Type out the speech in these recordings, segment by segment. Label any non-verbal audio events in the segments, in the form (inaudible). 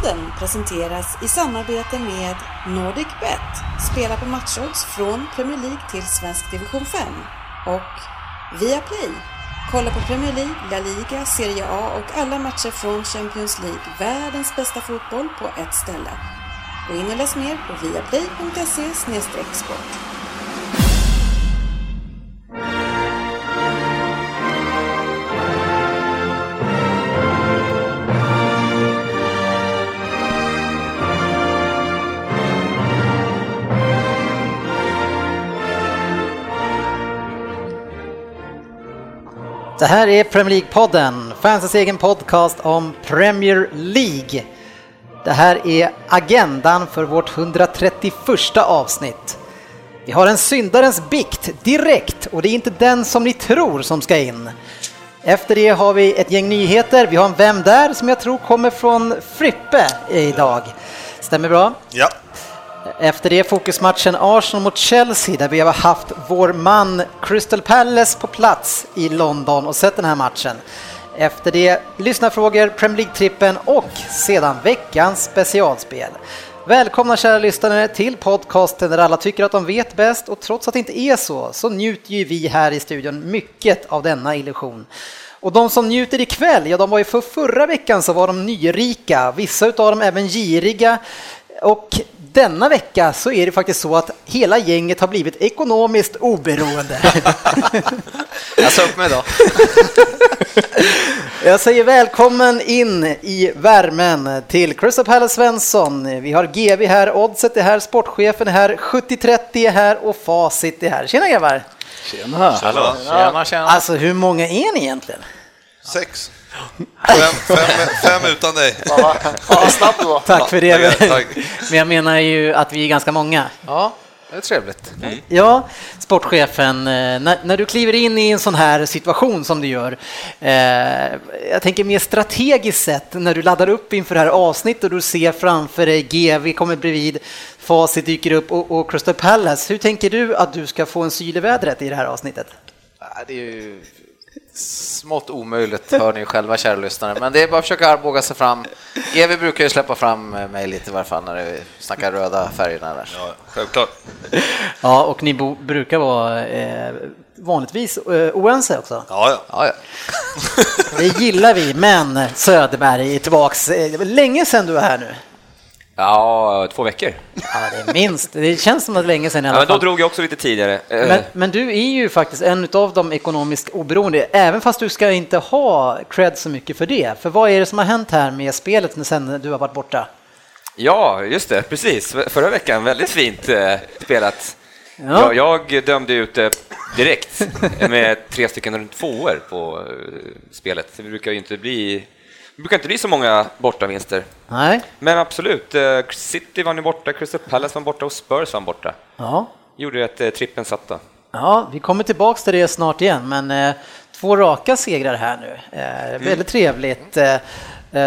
Podden presenteras i samarbete med NordicBet. Spela på matchodds från Premier League till svensk division 5. Och Viaplay. Kolla på Premier League, La Liga, Serie A och alla matcher från Champions League. Världens bästa fotboll på ett ställe. Gå in och läs mer på viaplay.se sport. Det här är Premier League-podden, fansens egen podcast om Premier League. Det här är agendan för vårt 131 avsnitt. Vi har en syndarens bikt direkt och det är inte den som ni tror som ska in. Efter det har vi ett gäng nyheter. Vi har en Vem där? som jag tror kommer från Frippe idag. Stämmer bra? Ja. Efter det fokusmatchen Arsenal mot Chelsea där vi har haft vår man Crystal Palace på plats i London och sett den här matchen. Efter det lyssnarfrågor, Premier League-trippen och sedan veckans specialspel. Välkomna kära lyssnare till podcasten där alla tycker att de vet bäst och trots att det inte är så, så njuter ju vi här i studion mycket av denna illusion. Och de som njuter ikväll, ja de var ju för förra veckan så var de nyrika, vissa utav dem även giriga och denna vecka så är det faktiskt så att hela gänget har blivit ekonomiskt oberoende. (laughs) Jag sa upp mig då. (laughs) Jag säger välkommen in i värmen till Crystal Palace Svensson. Vi har GV här, Oddset är här, sportchefen är här, 7030 är här och Facit är här. Tjena grabbar! Tjena! Tjena, tjena. Alltså hur många är ni egentligen? Sex. Fem, fem, fem utan dig. Vad snabb du var. Tack för det. tack, tack. Men jag menar ju att vi är ganska många. Ja, det är trevligt. Ja, sportchefen, eh, när, när du kliver in i en sån här situation som du gör, eh, jag tänker mer strategiskt sett, när du laddar upp inför det här avsnittet och du ser framför dig GV kommer bredvid, Facit dyker upp och, och Crystal Palace, hur tänker du att du ska få en syl i vädret i det här avsnittet? Det är ju smått omöjligt, hör ni själva kära lyssnare. Men det är bara att försöka armbåga sig fram. Evi brukar ju släppa fram mig lite i varje fall när det snackar röda färgerna där. Ja, självklart. Ja, och ni bo, brukar vara eh, vanligtvis eh, oense också. Ja, ja. Ja, ja. Det gillar vi, men Söderberg är tillbaks. Eh, Det var länge sedan du var här nu. Ja, två veckor. Ja, det är minst. Det känns som att länge sedan i Ja, alla men då fall. drog jag också lite tidigare. Eh, Men, men du är ju faktiskt en av de ekonomiskt oberoende, även fast du ska inte ha cred så mycket för det. För vad är det som har hänt här med spelet sen du har varit borta? Ja, just det, precis. Förra veckan, väldigt fint eh, spelat. Ja. Jag, jag dömde ut det direkt med tre stycken tvåor på eh, spelet. Det brukar ju inte bli, brukar inte bli så många bortavinster. Nej. Men absolut, eh, City var nu borta, Crystal Palace var borta och Spurs var borta. Ja. Gjorde att eh, trippen satt då. ja, vi kommer tillbaks till det snart igen, men eh, två raka segrar här nu. Eh, Väldigt trevligt.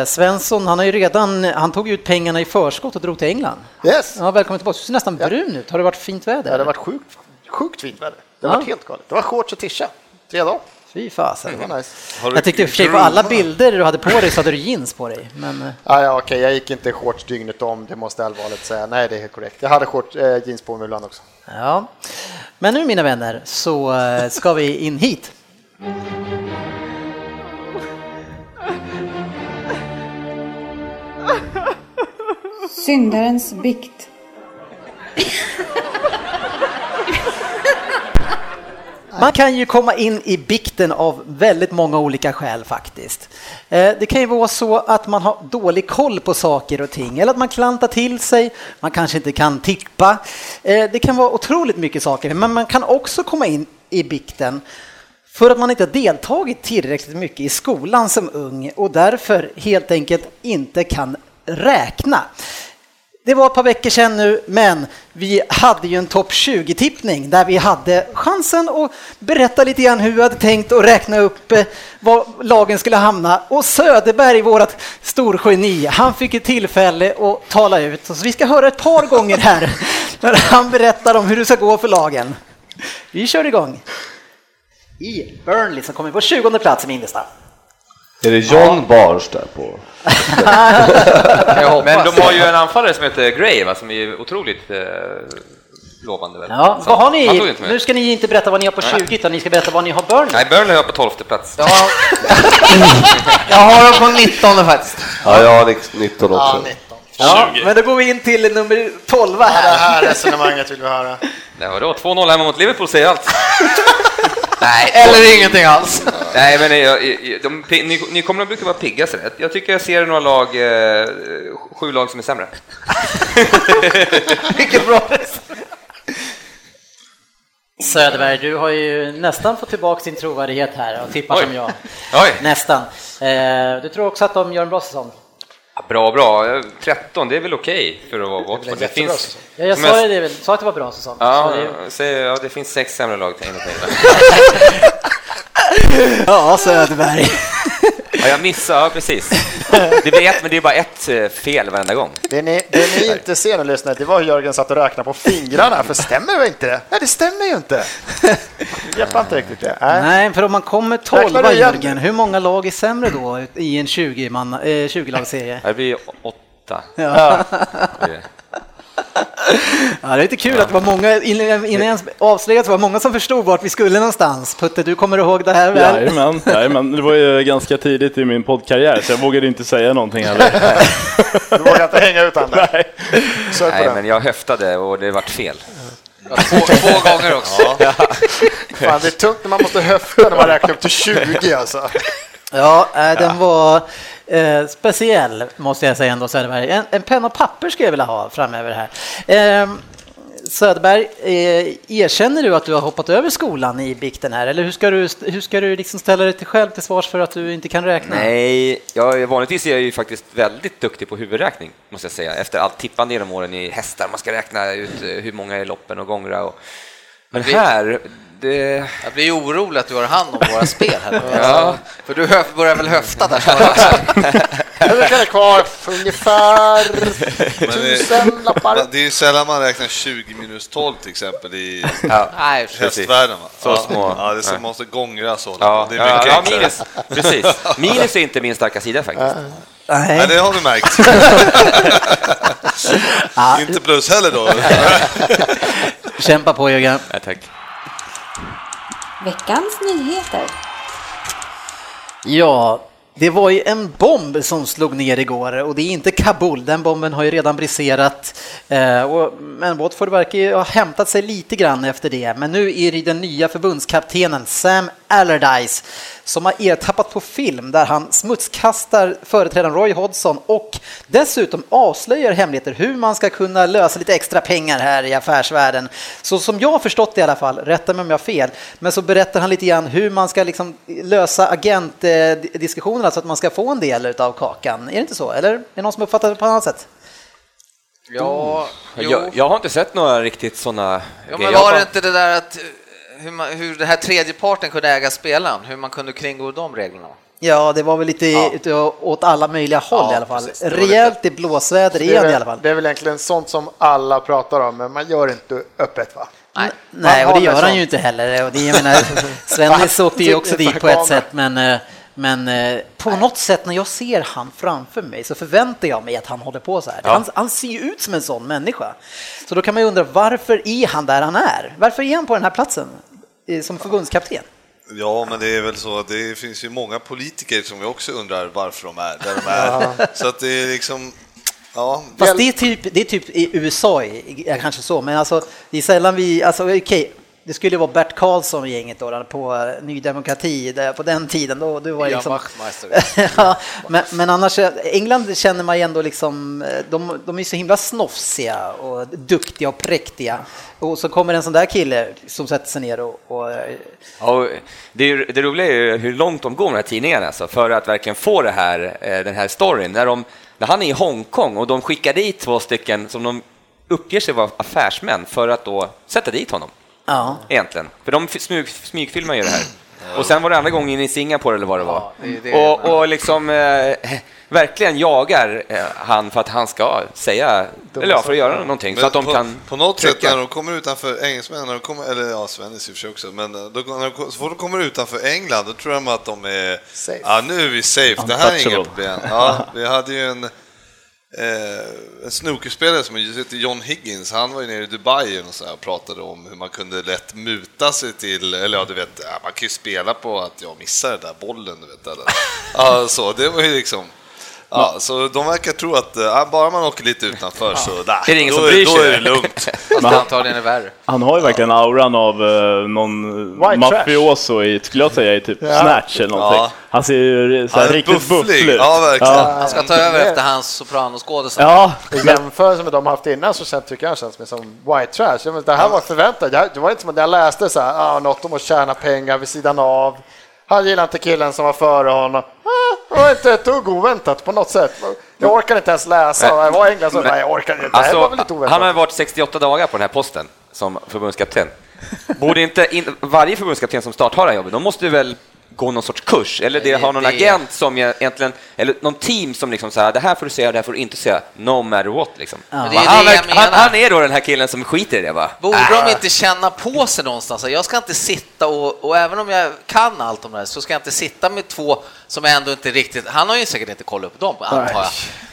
Svensson, han har ju redan, han tog ut pengarna i förskott och drog till England. Yes. Ja, välkommen tillbaka. Du ser nästan brun ut. Har det varit fint väder? Ja, det har varit sjukt, sjukt fint väder. Det har Ja. varit helt galet. Det var shorts och tisha. Tre dagar. Fy fasen. Det var nice. Jag tyckte i och för sig på alla bilder du hade på dig så hade du jeans på dig. Men eh, Ja, ja, okej, jag gick inte shorts dygnet om, det måste allvarligt säga. Nej, det är helt korrekt. Jag hade shorts, eh, jeans på mig ibland också. ja. Men nu mina vänner så eh, ska vi in hit. Syndarens bikt. Man kan ju komma in i bikten av väldigt många olika skäl faktiskt. Eh, det kan ju vara så att man har dålig koll på saker och ting eller att man klantar till sig, man kanske inte kan tippa. Eh, det kan vara otroligt mycket saker, men man kan också komma in i bikten för att man inte har deltagit tillräckligt mycket i skolan som ung och därför helt enkelt inte kan räkna. Det var ett par veckor sedan nu, men vi hade ju en topp 20-tippning där vi hade chansen att berätta lite grann hur vi hade tänkt och räkna upp eh, var lagen skulle hamna. Och Söderberg, vårt storgeni, han fick ett tillfälle att tala ut. Så vi ska höra ett par gånger här (laughs) när han berättar om hur det ska gå för lagen. Vi kör igång. I Burnley som kommer på 20 plats i Mindestad. Är det John Bars där på? Men de har ju en anfallare som heter Gray, va, som är otroligt eh, lovande. Väl? Ja, Så vad har han ni? tog inte med. Nu ska ni inte berätta vad ni har på 20 utan ni ska berätta vad ni har Burnley. Nej, Burnley har på 12 plats. Ja. (laughs) Jag har dem på 19 faktiskt. Ja, jag har 19 också. Ja, 19. Ja, men då går vi in till nummer 12 Det här. här resonemanget vill vi höra. Ja, vadå? 2-0 hemma mot Liverpool säger allt. (laughs) Nej, eller ingenting alls. Nej, men jag, jag, de, ni, ni kommer att brukar vara pigga sådär. Jag tycker jag ser några lag, eh, sju lag som är sämre. (laughs) Vilket bra Söderberg, du har ju nästan fått tillbaka din trovärdighet här och tippar Oj. som jag. Oj. Nästan. Eh, du tror också att de gör en bra säsong? Ja, Bra, bra. Eh, 13, det är väl okej för att vara Watford. Det finns, Ja, jag sa ju det, väl, sa att det var bra säsong. ja, Så det, säg, ja, det finns sex sämre lag enligt (laughs) mig. ja, Söderberg. Ja, jag missade, ja, precis. Det blir ett, men det är bara ett eh, fel varenda gång. Det ni, det ni inte ser nu lyssnare, det var hur Jörgen satt och räknade på fingrarna, för stämmer väl inte det? Nej, det stämmer ju inte. Jag greppar inte riktigt det. Nej. Nej, för om man kommer Räknar 12 du igen? Jörgen, hur många lag är sämre då i en 20-man, eh, 20-lagsserie? Det blir åtta. Ja. det. Ja, det är lite kul att det var många, innan jag ens avslöjat, var många som förstod vart vi skulle någonstans. Putte, du kommer ihåg det här väl? Jajamän, jajamän, det var ju ganska tidigt i min poddkarriär så jag vågade inte säga någonting heller. Du vågar inte hänga ut Anders. Nej. Nej, men jag höftade och det vart fel. Två, två gånger också. Fan, det är tungt när man måste höfta när man räknar upp till 20 alltså. Ja, eh, den var eh, speciell måste jag säga ändå Söderberg. En, en penna och papper skulle jag vilja ha framöver här. Eh, Söderberg, eh, erkänner du att du har hoppat över skolan i bikten här eller hur ska du, hur ska du liksom ställa dig till själv till svars för att du inte kan räkna? Nej, jag, vanligtvis är jag ju faktiskt väldigt duktig på huvudräkning, måste jag säga. Efter allt tippande genom åren i hästar, man ska räkna ut eh, hur många är loppen och gångra. Och... Men här, det... Jag blir orolig att du har hand om våra spel här. Ja. För du börjar väl höfta där mycket (laughs) är kvar? Ungefär tusen lappar. Det är ju sällan man räknar 20 minus 12 till exempel i Nej, hästvärlden. Va? Så ja. små. Ja, det så måste gångra så. Ja, det är ja, mycket ja, minus. Precis. Minus är inte min starka sida faktiskt. Nej, Nej. det har vi märkt. (laughs) Ja, Inte plus heller då. (laughs) kämpa på Jörgen. Nej, tack. Veckans nyheter. Ja, det var ju en bomb som slog ner igår och det är inte Kabul. Den bomben har ju redan briserat. Eh, men Watford verkar ju ha hämtat sig lite grann efter det. Men nu är det den nya förbundskaptenen Sam Allardyce som har ertappat på film där han smutskastar företrädaren Roy Hodgson och dessutom avslöjar hemligheter hur man ska kunna lösa lite extra pengar här i affärsvärlden. Så som jag har förstått det i alla fall, rätta mig om jag har fel, men så berättar han lite grann hur man ska liksom lösa agentdiskussioner eh, agentdiskussionerna så att man ska få en del av kakan. Är det inte så? Eller är det någon som uppfattar det på annat sätt? Ja, jo. Jag, jag har inte sett några riktigt sådana Ja, grejer. men var det inte det där att eh, hur, man, hur det här tredje parten kunde äga spelaren, hur man kunde kringgå de reglerna? Ja, det var väl lite Ja. åt alla möjliga håll Ja, i alla fall. precis. Rejält i blåsväder Det igen är, i alla fall. det är väl egentligen sånt som alla pratar om, men man gör inte öppet va? Nej. Nej, och det gör han ju inte heller. Och det, jag menar, (laughs) Svennis åkte ju också dit på ett sätt, men, eh, men eh, på något sätt när jag ser han framför mig så förväntar jag mig att han håller på så här. Han, han ser ju ut som en sån människa. Så då kan man ju undra varför är han där han är? Varför är han på den här platsen eh, som förbundskapten? Ja, men det är väl så att det finns ju många politiker som vi också undrar varför de är där de är. Så att det är liksom, ja. Fast det är typ, det är typ i USA, kanske så, men alltså det är sällan vi, alltså okej, det skulle vara Bert Karlsson gänget då, på eh, Ny Demokrati där, på den tiden. Då, då var liksom, (laughs) ja, men, men annars, eh, England känner man ju ändå liksom, eh, de, de är så himla snofsiga och duktiga och präktiga. Och så kommer en sån där kille som sätter sig ner och, och Ja, det, är, det roliga är ju hur långt de går med de här tidningarna alltså, för att verkligen få det här, den här storyn. När, de, när han är i Hongkong och de skickar dit två stycken som de uppger sig vara affärsmän för att då sätta dit honom. Ja. Egentligen. För de smyg, smygfilmar ju det här. Och sen var det andra gången i Singapore eller vad det var. det är det. och, och liksom, eh, verkligen jagar eh, han för att han ska säga, eller ja, för att göra någonting så att de på, kan på något sätt trycka. när de kommer utanför engelsmän, när de kommer, eller ja, Svennis i och för sig också, men eh, då, när de, så fort de kommer utanför England då tror de att de är Safe. Ja, nu är vi safe, det här är inga Untouchable. problem. Ja, vi hade ju en, eh, en snookerspelare som heter John Higgins, han var ju nere i Dubai och, så här, och pratade om hur man kunde lätt muta sig till, eller ja, du vet, man kan ju spela på att jag missar den där bollen, du vet. Eller. (laughs) Ja, så det var ju liksom Ja, så de verkar tro att eh, bara man åker lite utanför så Det är ingen då, som bryr då sig. är det lugnt. (laughs) Fast det antagligen är värre. Han har ju verkligen auran av uh, någon White mafioso i, skulle jag säga, i typ Snatch eller någonting. Ja. Han ser ju så här Han är riktigt bufflig. ut. Ja, verkligen. Ja. Han ska ta över efter hans sopranoskådisar. Ja, I jämförelse med de haft innan så känns, tycker jag känns det som white trash. Det här var förväntat. Jag- Det var inte som att jag läste så här, ah, något om att tjäna pengar vid sidan av. Han gillar inte killen som var före honom. Det var inte ett dugg oväntat på något sätt. Jag orkar inte ens läsa. Jag var i England så nej, jag orkar inte. Alltså, han har varit 68 dagar på den här posten som förbundskapten. Borde inte in, varje förbundskapten som startar det här jobbet, de måste väl gå någon sorts kurs, eller det, Det- har någon det- agent som jag egentligen, eller någon team som liksom säger det här får du säga, det här får du inte säga, no matter what liksom. Men det är han, han, han är då den här killen som skiter i det va? Borde de inte känna på sig någonstans? Jag ska inte sitta och, och även om jag kan allt om det här så ska jag inte sitta med två som ändå inte riktigt, han har ju säkert inte kollat upp dem antar jag.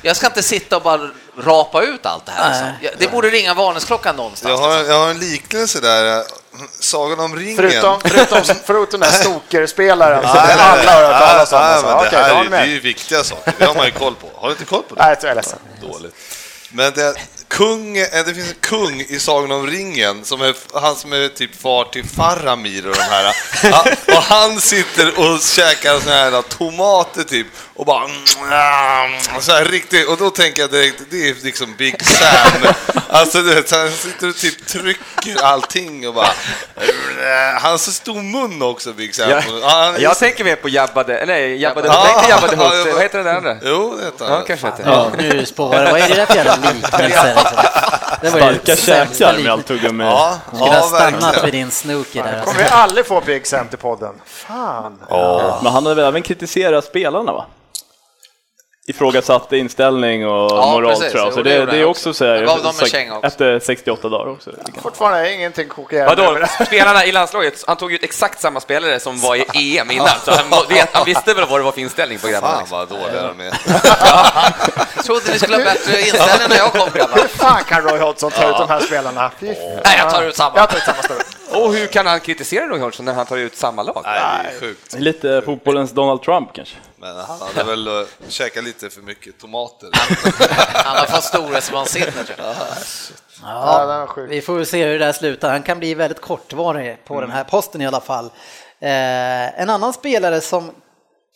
Jag ska inte sitta och bara rapa ut allt det här. Alltså. Det borde ringa varningsklockan någonstans. Jag har, Alltså. jag har en liknelse där, eh, Sagan om ringen. Förutom, förutom, (laughs) förutom den här snookerspelaren som alla har hört talas om. nej, det här är, det är ju viktiga saker, det har man ju koll på. Har du inte koll på det? Nej, jag är ledsen. Dåligt. Men det, kung, eh, det finns en kung i Sagan om ringen, som är, han som är typ far till Faramir och de här. (laughs) Och han sitter och käkar såna här tomater typ och bara så här riktigt. Och då tänker jag direkt, det är liksom Big Sam. (laughs) Alltså du vet, så han sitter och typ trycker allting och bara... Han har så stor mun också, Big Sam. Ja. Han är- Jag tänker mer på Jabbade, nej, Jabbade, Ja, nej, inte Jabbade ja, Hutt, ja, vad heter den andra? Jo, det heter Ja, han. kanske inte. Ja, nu spårar Vad är det där för jävla liknelse? (laughs) Det var ju starka käkar med allt tuggummi. Ja, Skulle ha ja stannat vid din snooker där. Alltså. Kommer vi aldrig få Big Sam till podden? Fan. Men han hade väl även kritiserat spelarna va? Ifrågasatt inställning och Ja, moral precis. tror jag. Så det det, är han också också. så här, gav dem en sagt, känga också. efter 68 dagar också. Fortfarande ingenting kokar. Vadå, (laughs) spelarna i landslaget, han tog ut exakt samma spelare som var i EM innan, så han, vet, han visste väl vad det var för inställning på grabbarna. Fan liksom. vad dåliga de är. (laughs) Trodde ni skulle ha bättre inställning när jag kom grabbar. Hur fan kan Roy Hodgson ta ut de här spelarna? Fy fan. Nej, jag tar ut samma. Jag tar ut samma. Och hur kan han kritisera Roy Hodgson när han tar ut samma lag? Nej, det är sjukt. Lite fotbollens Donald Trump kanske. Men han hade väl uh, käkat lite för mycket tomater. Han har fått storhetsvansinne tror jag. Ja, var sjuk. Vi får väl se hur det där slutar. Han kan bli väldigt kortvarig på den här posten i alla fall. Eh, en annan spelare som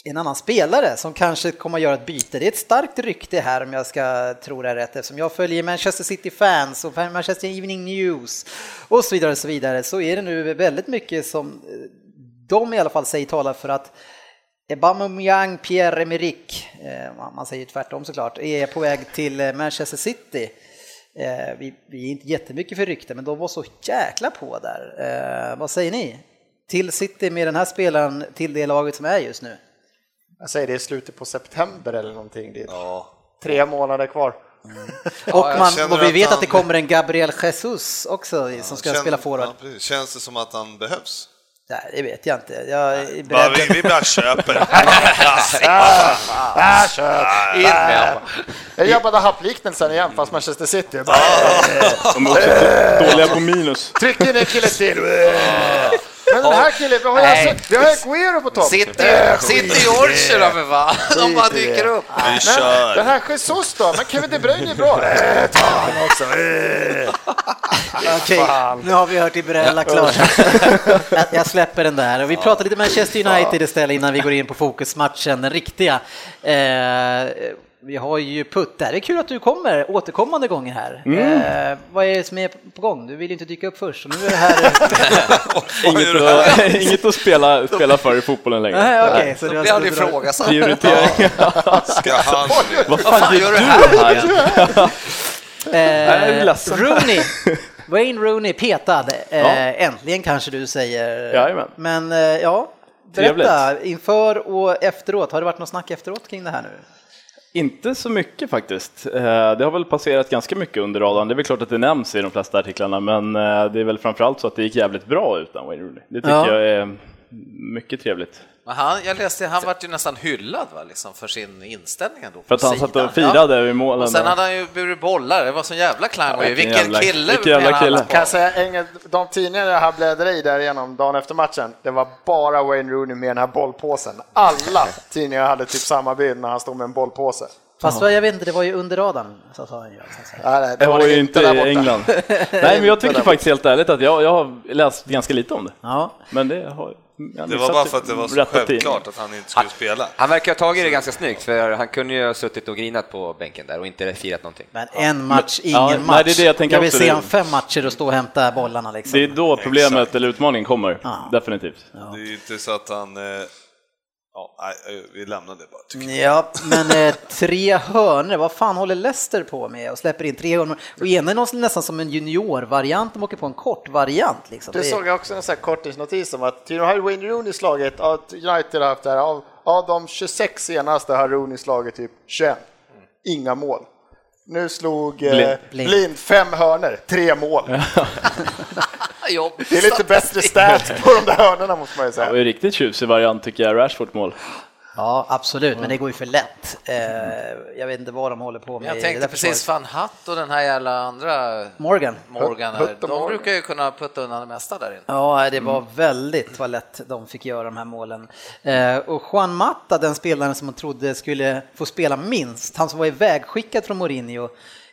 en annan spelare som kanske kommer att göra ett byte. Det är ett starkt rykte här om jag ska tro det är rätt eftersom jag följer Manchester City fans och Manchester Evening News och så vidare och så vidare så är det nu väldigt mycket som eh, de i alla fall säger talar för att Aubameyang, Pierre-Emerick, eh, man- säger tvärtom såklart, är på väg till eh, Manchester City. Eh, vi, vi är inte jättemycket för rykte, men de var så jäkla på där. Vad säger ni? Till City med den här spelaren till det laget som är just nu? Jag säger det är slutet på september eller någonting. Det är Ja. tre månader kvar. Och, jag man, känner och vi att vet han- att det kommer en Gabriel Jesus också som ska Känn- spela forward. Ja, precis. Känns det som att han behövs? Nej, det vet jag inte. Jag är Bara, vi, vi bara köper. (laughs) Ah, kör! In med Jag jobbade happliknelsen igen fast Manchester City. Bara, (laughs) De är också dåliga på minus. Tryck in en kille till! Men den här killen, vi har ju Nej. alltså, vi har Aguero på topp. Sitter i Yorkshire då för fan. De bara dyker upp. Vi Men kör. den här Jesus då? Men Kevin De Bruyne är bra. (laughs) Eh, ta han också. Eh. Okej, nu har vi hört Ibrella klart. (laughs) Jag- Jag släpper den där. Och vi pratar lite Manchester United istället innan vi går in på fokusmatchen, den riktiga. Vi har ju Putt. Det är kul att du kommer återkommande gånger här. Eh, vad är det som är på gång? Du vill inte dyka upp först, så nu är det här... (laughs) Inget att, (laughs) inget att spela, spela för i fotbollen längre. Nej, okej, så du blir han har ifrågasatt. Prioritering. Ska han... Vad fan gör du här? är Eh. Rooney. (laughs) Wayne Rooney petad. Eh, Äntligen kanske du säger. Jajamän. Men eh, ja, berätta inför och efteråt. Har det varit något snack efteråt kring det här nu? Inte så mycket faktiskt. Eh, Det har väl passerat ganska mycket under radarn. Det är väl klart att det nämns i de flesta artiklarna, men eh, det är väl framförallt så att det gick jävligt bra utan Wayne Rooney. Det tycker Ja. jag är mycket trevligt. Men han, jag läste, han vart ju nästan hyllad va, liksom, för sin inställning ändå. För att han satt och firade i målen. Och sen hade han ju burit bollar, det var sån jävla klang. vilken vilken jävla- kille! vilken jävla kille. Kan jag säga, ingen, de tidningar jag bläddrade i där igenom dagen efter matchen, det var bara Wayne Rooney med den här bollpåsen. Alla tidningar hade typ samma bild när han stod med en bollpåse. Fast jag vet inte, det var ju under radarn. Så sa han ju. så. Nej, Det var ju inte i. England. (laughs) Nej, men jag tycker faktiskt helt ärligt att jag, jag har läst ganska lite om det. Ja. Men det har jag Det var bara för att det var så självklart att han inte skulle spela. Han verkar ha tagit det ganska snyggt, för han kunde ju ha suttit och grinat på bänken där och inte firat någonting. Men en match, ingen Ja, nej, match. det är det jag tänker vill också, se han fem matcher och stå och hämta bollarna liksom. Det är då problemet Exakt. eller utmaningen kommer, Ja. definitivt. Det är ju inte så att han... eh, Ja, nej, vi lämnar det bara, tycker jag. Ja, men eh, tre hörnor, vad fan håller Leicester på med och släpper in tre hörnor? Och ena är nästan som en juniorvariant, de åker på en kort variant. Liksom. Det såg jag också en sån här korttidsnotis om att tydligen har Wayne Rooney slagit, ja, United har haft det här, av, av de 26 senaste har Rooney slagit typ 21. Inga mål. Nu slog eh, Blind. blind. Fem hörnor, tre mål. (laughs) Det är lite bättre stats på de där hörnorna måste man ju Det var säga. ju riktigt tjusig variant tycker jag, Rashford mål. Ja, absolut, men det går ju för lätt. Eh, jag vet inte vad de håller på med. Jag i tänkte precis van Hatt och den här jävla andra Morgan. Morgan, här, de Morgan. brukar ju kunna putta undan det mesta där inne. Ja, det var väldigt vad lätt de fick göra de här målen. Eh, och Juan Mata, den spelaren som man trodde skulle få spela minst, han som var ivägskickad från Mourinho,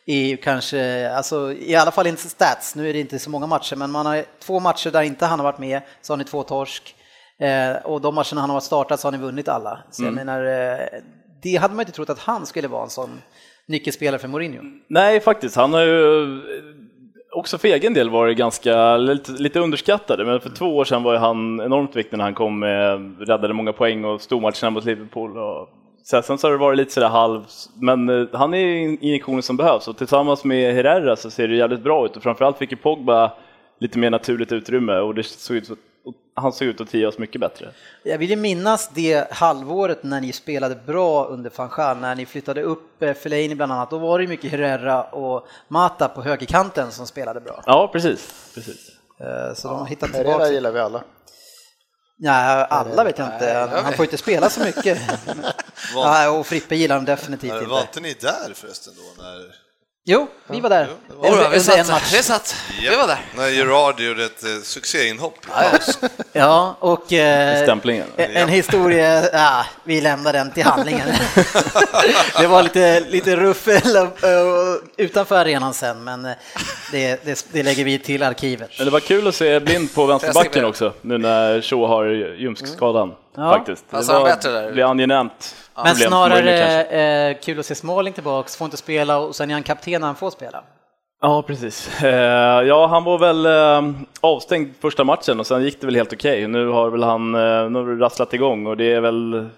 är ju kanske, alltså i alla fall inte stats, nu är det inte så många matcher, men man har två matcher där inte han har varit med, så har ni två torsk. Eh, och de matcherna han har startat så har ni vunnit alla. Så jag menar, eh, det hade man inte trott att han skulle vara en sån nyckelspelare för Mourinho. Nej, faktiskt. Han har ju eh, också för egen del varit ganska lite, lite underskattad. Men för två år sedan var ju han enormt viktig när han kom med, räddade många poäng och stormatcherna mot Liverpool. Och, så sen så har det varit lite sådär halv, men han är injektionen som behövs och tillsammans med Herrera så ser det jävligt bra ut och framförallt fick ju Pogba lite mer naturligt utrymme och det såg ut, han såg ut att trivas mycket bättre. Jag vill ju minnas det halvåret när ni spelade bra under van Gaal, när ni flyttade upp eh, Fellaini bland annat. Då var det ju mycket Herrera och Mata på högerkanten som spelade bra. Ja, precis. precis. Eh, Så de har hittat Herrera tillbaka. gillar vi alla. Ja, alla vet jag inte. Han- får inte spela så mycket. (laughs) Ja, och Frippe gillar han definitivt Var inte. inte ni där förresten då? När, Jo, vi var där. det var- Ora, vi, under en satt, match. vi satt, vi var där. när Gerard gjorde ett eh, succéinhopp. Ja, och eh, Stämplingen. en en historia, ja, vi lämnar den till handlingen. (laughs) det var lite, lite ruffel eh, utanför arenan sen, men eh, det, det, det lägger vi till arkivet. Men det var kul att se Blind på vänsterbacken också, nu när Shaw har ljumskskadan. Ja. Faktiskt. Det Passar han var, bättre där? det blir angenämt. Men problem snarare eh, kul att se Smalling tillbaks, får inte spela och sen är han kapten när han får spela. Ja, precis. Eh, ja, han var väl eh, avstängd första matchen och sen gick det väl helt okej. Nu har väl han eh, nu har rasslat igång och det är väl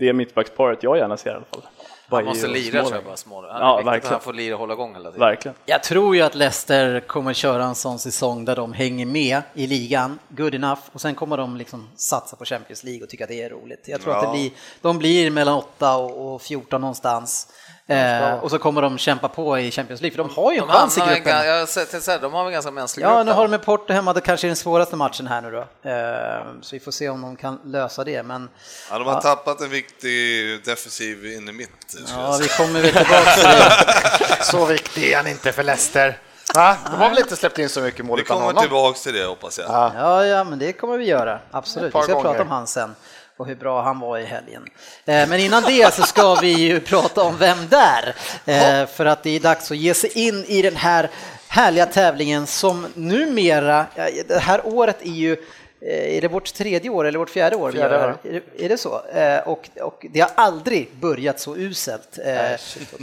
det mittbacksparet jag gärna ser i alla fall. Han måste lira tror jag bara, Småland. Ja, Ja, verkligen. Han får lira och hålla igång hela tiden. Verkligen. Jag tror ju att Leicester kommer köra en sån säsong där de hänger med i ligan, good enough, och sen kommer de liksom satsa på Champions League och tycka att det är roligt. Jag tror att det Ja. blir, de blir mellan 8 och och 14 någonstans. Eh, och så kommer de kämpa på i Champions League, för de har ju en De, chans i gruppen. ga- jag sett, så här, de har en ganska mänsklig Ja, grupp nu har de med Porto hemma, det kanske är den svåraste matchen här nu då. Eh, så vi får se om de kan lösa det. Men Ja, de har tappat en viktig defensiv in i mitt. ja, vi kommer väl tillbaka till det. (laughs) Så viktig är han inte för Leicester. Va? De har väl inte släppt in så mycket mål Vi kommer tillbaka till det hoppas jag. Ja. Ja, ja, men det kommer vi göra. Absolut. Vi ska gånger. prata om han sen och hur bra han var i helgen. Eh, Men innan det så ska vi ju (laughs) prata om Vem där? Eh, För att det är dags att ge sig in i den här härliga tävlingen som numera, ja, det här året är ju eh, är det vårt tredje år eller vårt fjärde år? Fjärde? Är det, är det så? Eh, Och, och det har aldrig börjat så uselt. Eh, Nej, shit.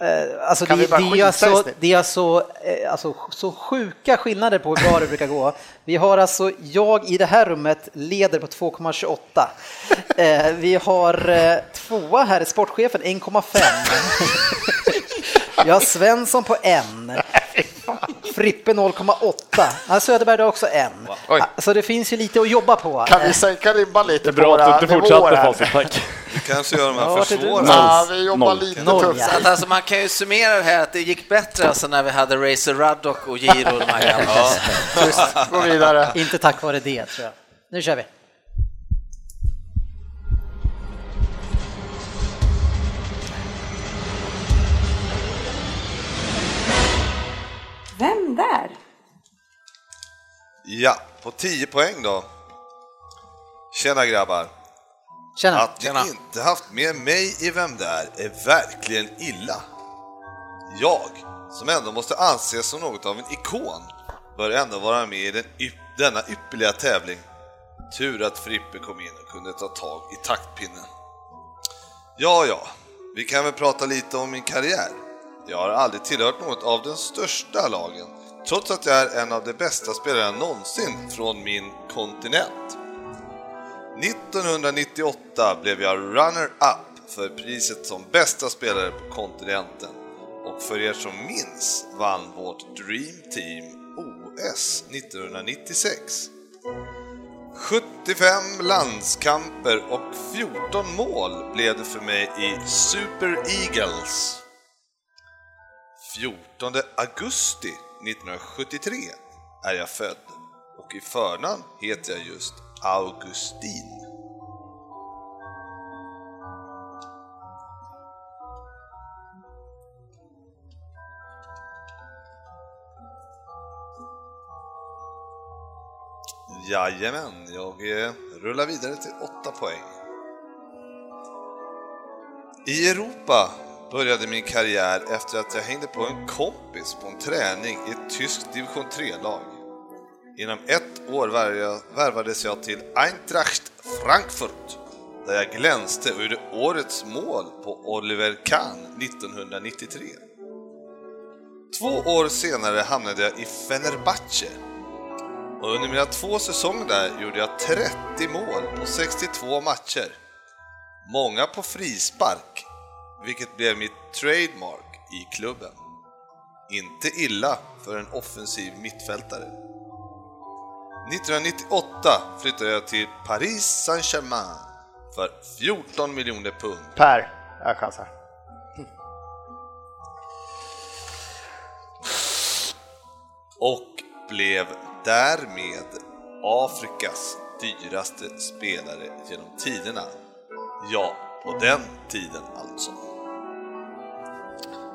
Eh, Alltså Kan det, vi bara det, är i alltså, det är alltså, eh, alltså så sjuka skillnader på hur bra det brukar gå. Vi har alltså, jag i det här rummet leder på 2,28. Eh, Vi har eh, tvåa här, sportchefen 1,5. Vi har Svensson på en. Frippe 0,8. Ja, Söderberg har också en. Oj. Så det finns ju lite att jobba på. Kan vi sänka ribban lite Det är på bra våra att du inte fortsatte? Facit, tack. Vi kanske gör de här försvårande. Ja, vi jobbar Noll. lite Noll, tufft. alltså, man kan ju summera det här att det gick bättre alltså när vi hade Racer Ruddock och Giro och de här gamla. Gå vidare. Inte tack vare det tror jag. Nu kör vi. Vem där? Ja, på 10 poäng då. Tjena grabbar. Tjena. Att ni inte haft med mig i Vem där är verkligen illa. Jag, som ändå måste anses som något av en ikon, bör ändå vara med i den ypp, denna ypperliga tävling. Tur att Frippe kom in och kunde ta tag i taktpinnen. Ja, ja, vi kan väl prata lite om min karriär. Jag har aldrig tillhört något av den största lagen, trots att jag är en av de bästa spelarna någonsin från min kontinent. 1998 blev jag runner-up för priset som bästa spelare på kontinenten och för er som minns vann vårt Dream Team OS 1996. 75 landskamper och 14 mål blev det för mig i Super Eagles. 14 augusti 1973 är jag född och i förnamn heter jag just Augustin. Jajamän, jag rullar vidare till 8 poäng. I Europa började min karriär efter att jag hängde på en kompis på en träning i ett tyskt division 3-lag. Inom ett år värvades jag till Eintracht Frankfurt där jag glänste och gjorde årets mål på Oliver Kahn 1993. Två år senare hamnade jag i Fenerbahce och under mina två säsonger där gjorde jag 30 mål på 62 matcher. Många på frispark, vilket blev mitt trademark i klubben. Inte illa för en offensiv mittfältare. 1998 flyttade jag till Paris Saint-Germain för 14 miljoner pund. Per, jag chansar. och blev därmed Afrikas dyraste spelare genom tiderna. Ja, på den tiden alltså.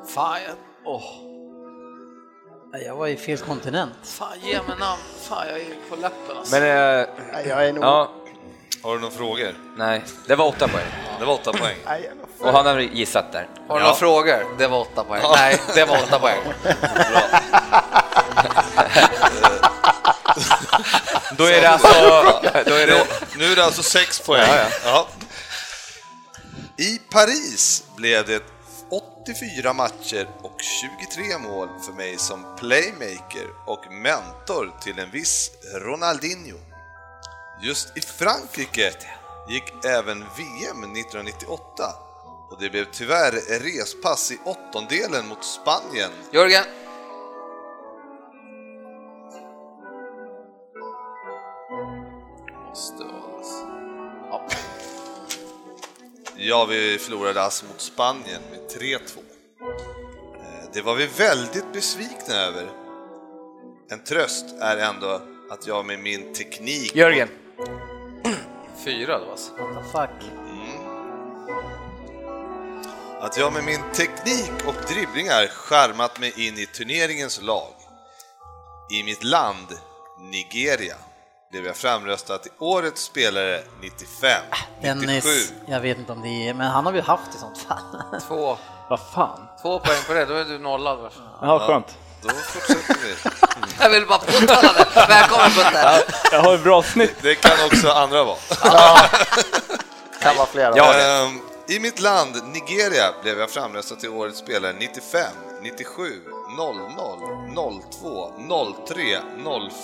Fan, åh, Jag var i fel kontinent. fan ge mig namn. Fan, jag är på läppen alltså. Men, eh, Nej, Jag är nog... ja, Har du några frågor? nej, det var åtta poäng. Det var åtta poäng. Nej, jag är nog Och han har gissat där. Har du Ja. några frågor? Det var åtta poäng. Nej, det var åtta poäng. (laughs) Då är det alltså... Då är det, Nu är det alltså sex poäng. Ja, ja. Ja. I Paris blev det 84 matcher och 23 mål för mig som playmaker och mentor till en viss Ronaldinho. Just i Frankrike gick även VM 1998 och det blev tyvärr respass i åttondelen mot Spanien Jörgen, måste Ja, vi förlorade alltså mot Spanien med 3-2. Eh, Det var vi väldigt besvikna över. En tröst är ändå att jag med min teknik... Jörgen. Fyra då alltså. What the fuck? Att jag med min teknik och dribblingar charmat mig in i turneringens lag. I mitt land, Nigeria, blev jag framröstad till Årets spelare 95, 97. Dennis, jag vet inte om det är, men han har vi haft i sånt fall. (laughs) Två, Vad fan? två poäng på det, då är du nollad. va? Jaha, skönt. Då fortsätter vi. (laughs) Jag vill bara påtala det. Välkommen Putte! Jag har ett bra snitt. Det kan också andra vara. (laughs) kan vara flera. Ja. Ehm, I mitt land, Nigeria, blev jag framröstad till Årets spelare 95, 97, 00, 02, 03,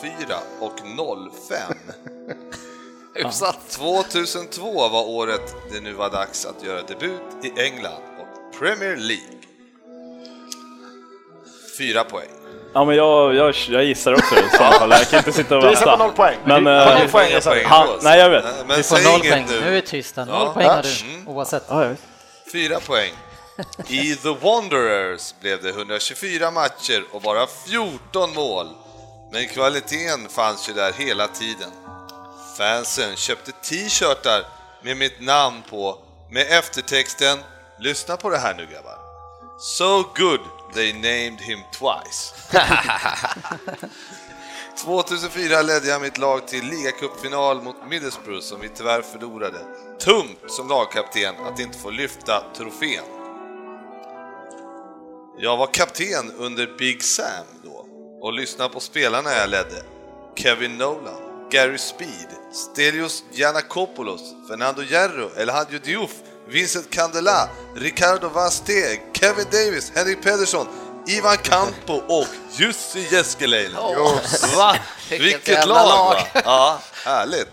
04 och 05. (laughs) Hyfsat. 2002 var året det nu var dags att göra debut i England och Premier League. Fyra poäng. Ja, men jag, jag, jag gissar också i så fall. Jag kan inte sitta och Du gissar på noll poäng. Men, På eh, noll poäng du. han, nej, jag vet. Men Du får noll poäng. nu. Nu är vi tysta. Noll Ja. poäng har Ja. du, oavsett. Ja, jag vet. Fyra poäng. (laughs) I The Wanderers blev det 124 matcher och bara 14 mål. Men kvaliteten fanns ju där hela tiden. Fansen köpte t-shirtar med mitt namn på med eftertexten Lyssna på det här nu grabbar. So good they named him twice. (laughs) 2004 ledde jag mitt lag till ligacupfinal mot Middlesbrough som vi tyvärr förlorade. Tungt som lagkapten att inte få lyfta trofén. Jag var kapten under Big Sam då och lyssnade på spelarna jag ledde. Kevin Nolan, Gary Speed, Stelios Giannakopoulos, Fernando Hierro, Elhadjo Diouf, Vincent Candela, Ricardo Vasteg, Kevin Davis, Henrik Pedersen, Ivan Campo och Jussi Jeskeleinen. Va? Vilket Vilket lag, lag. va? Ja, härligt.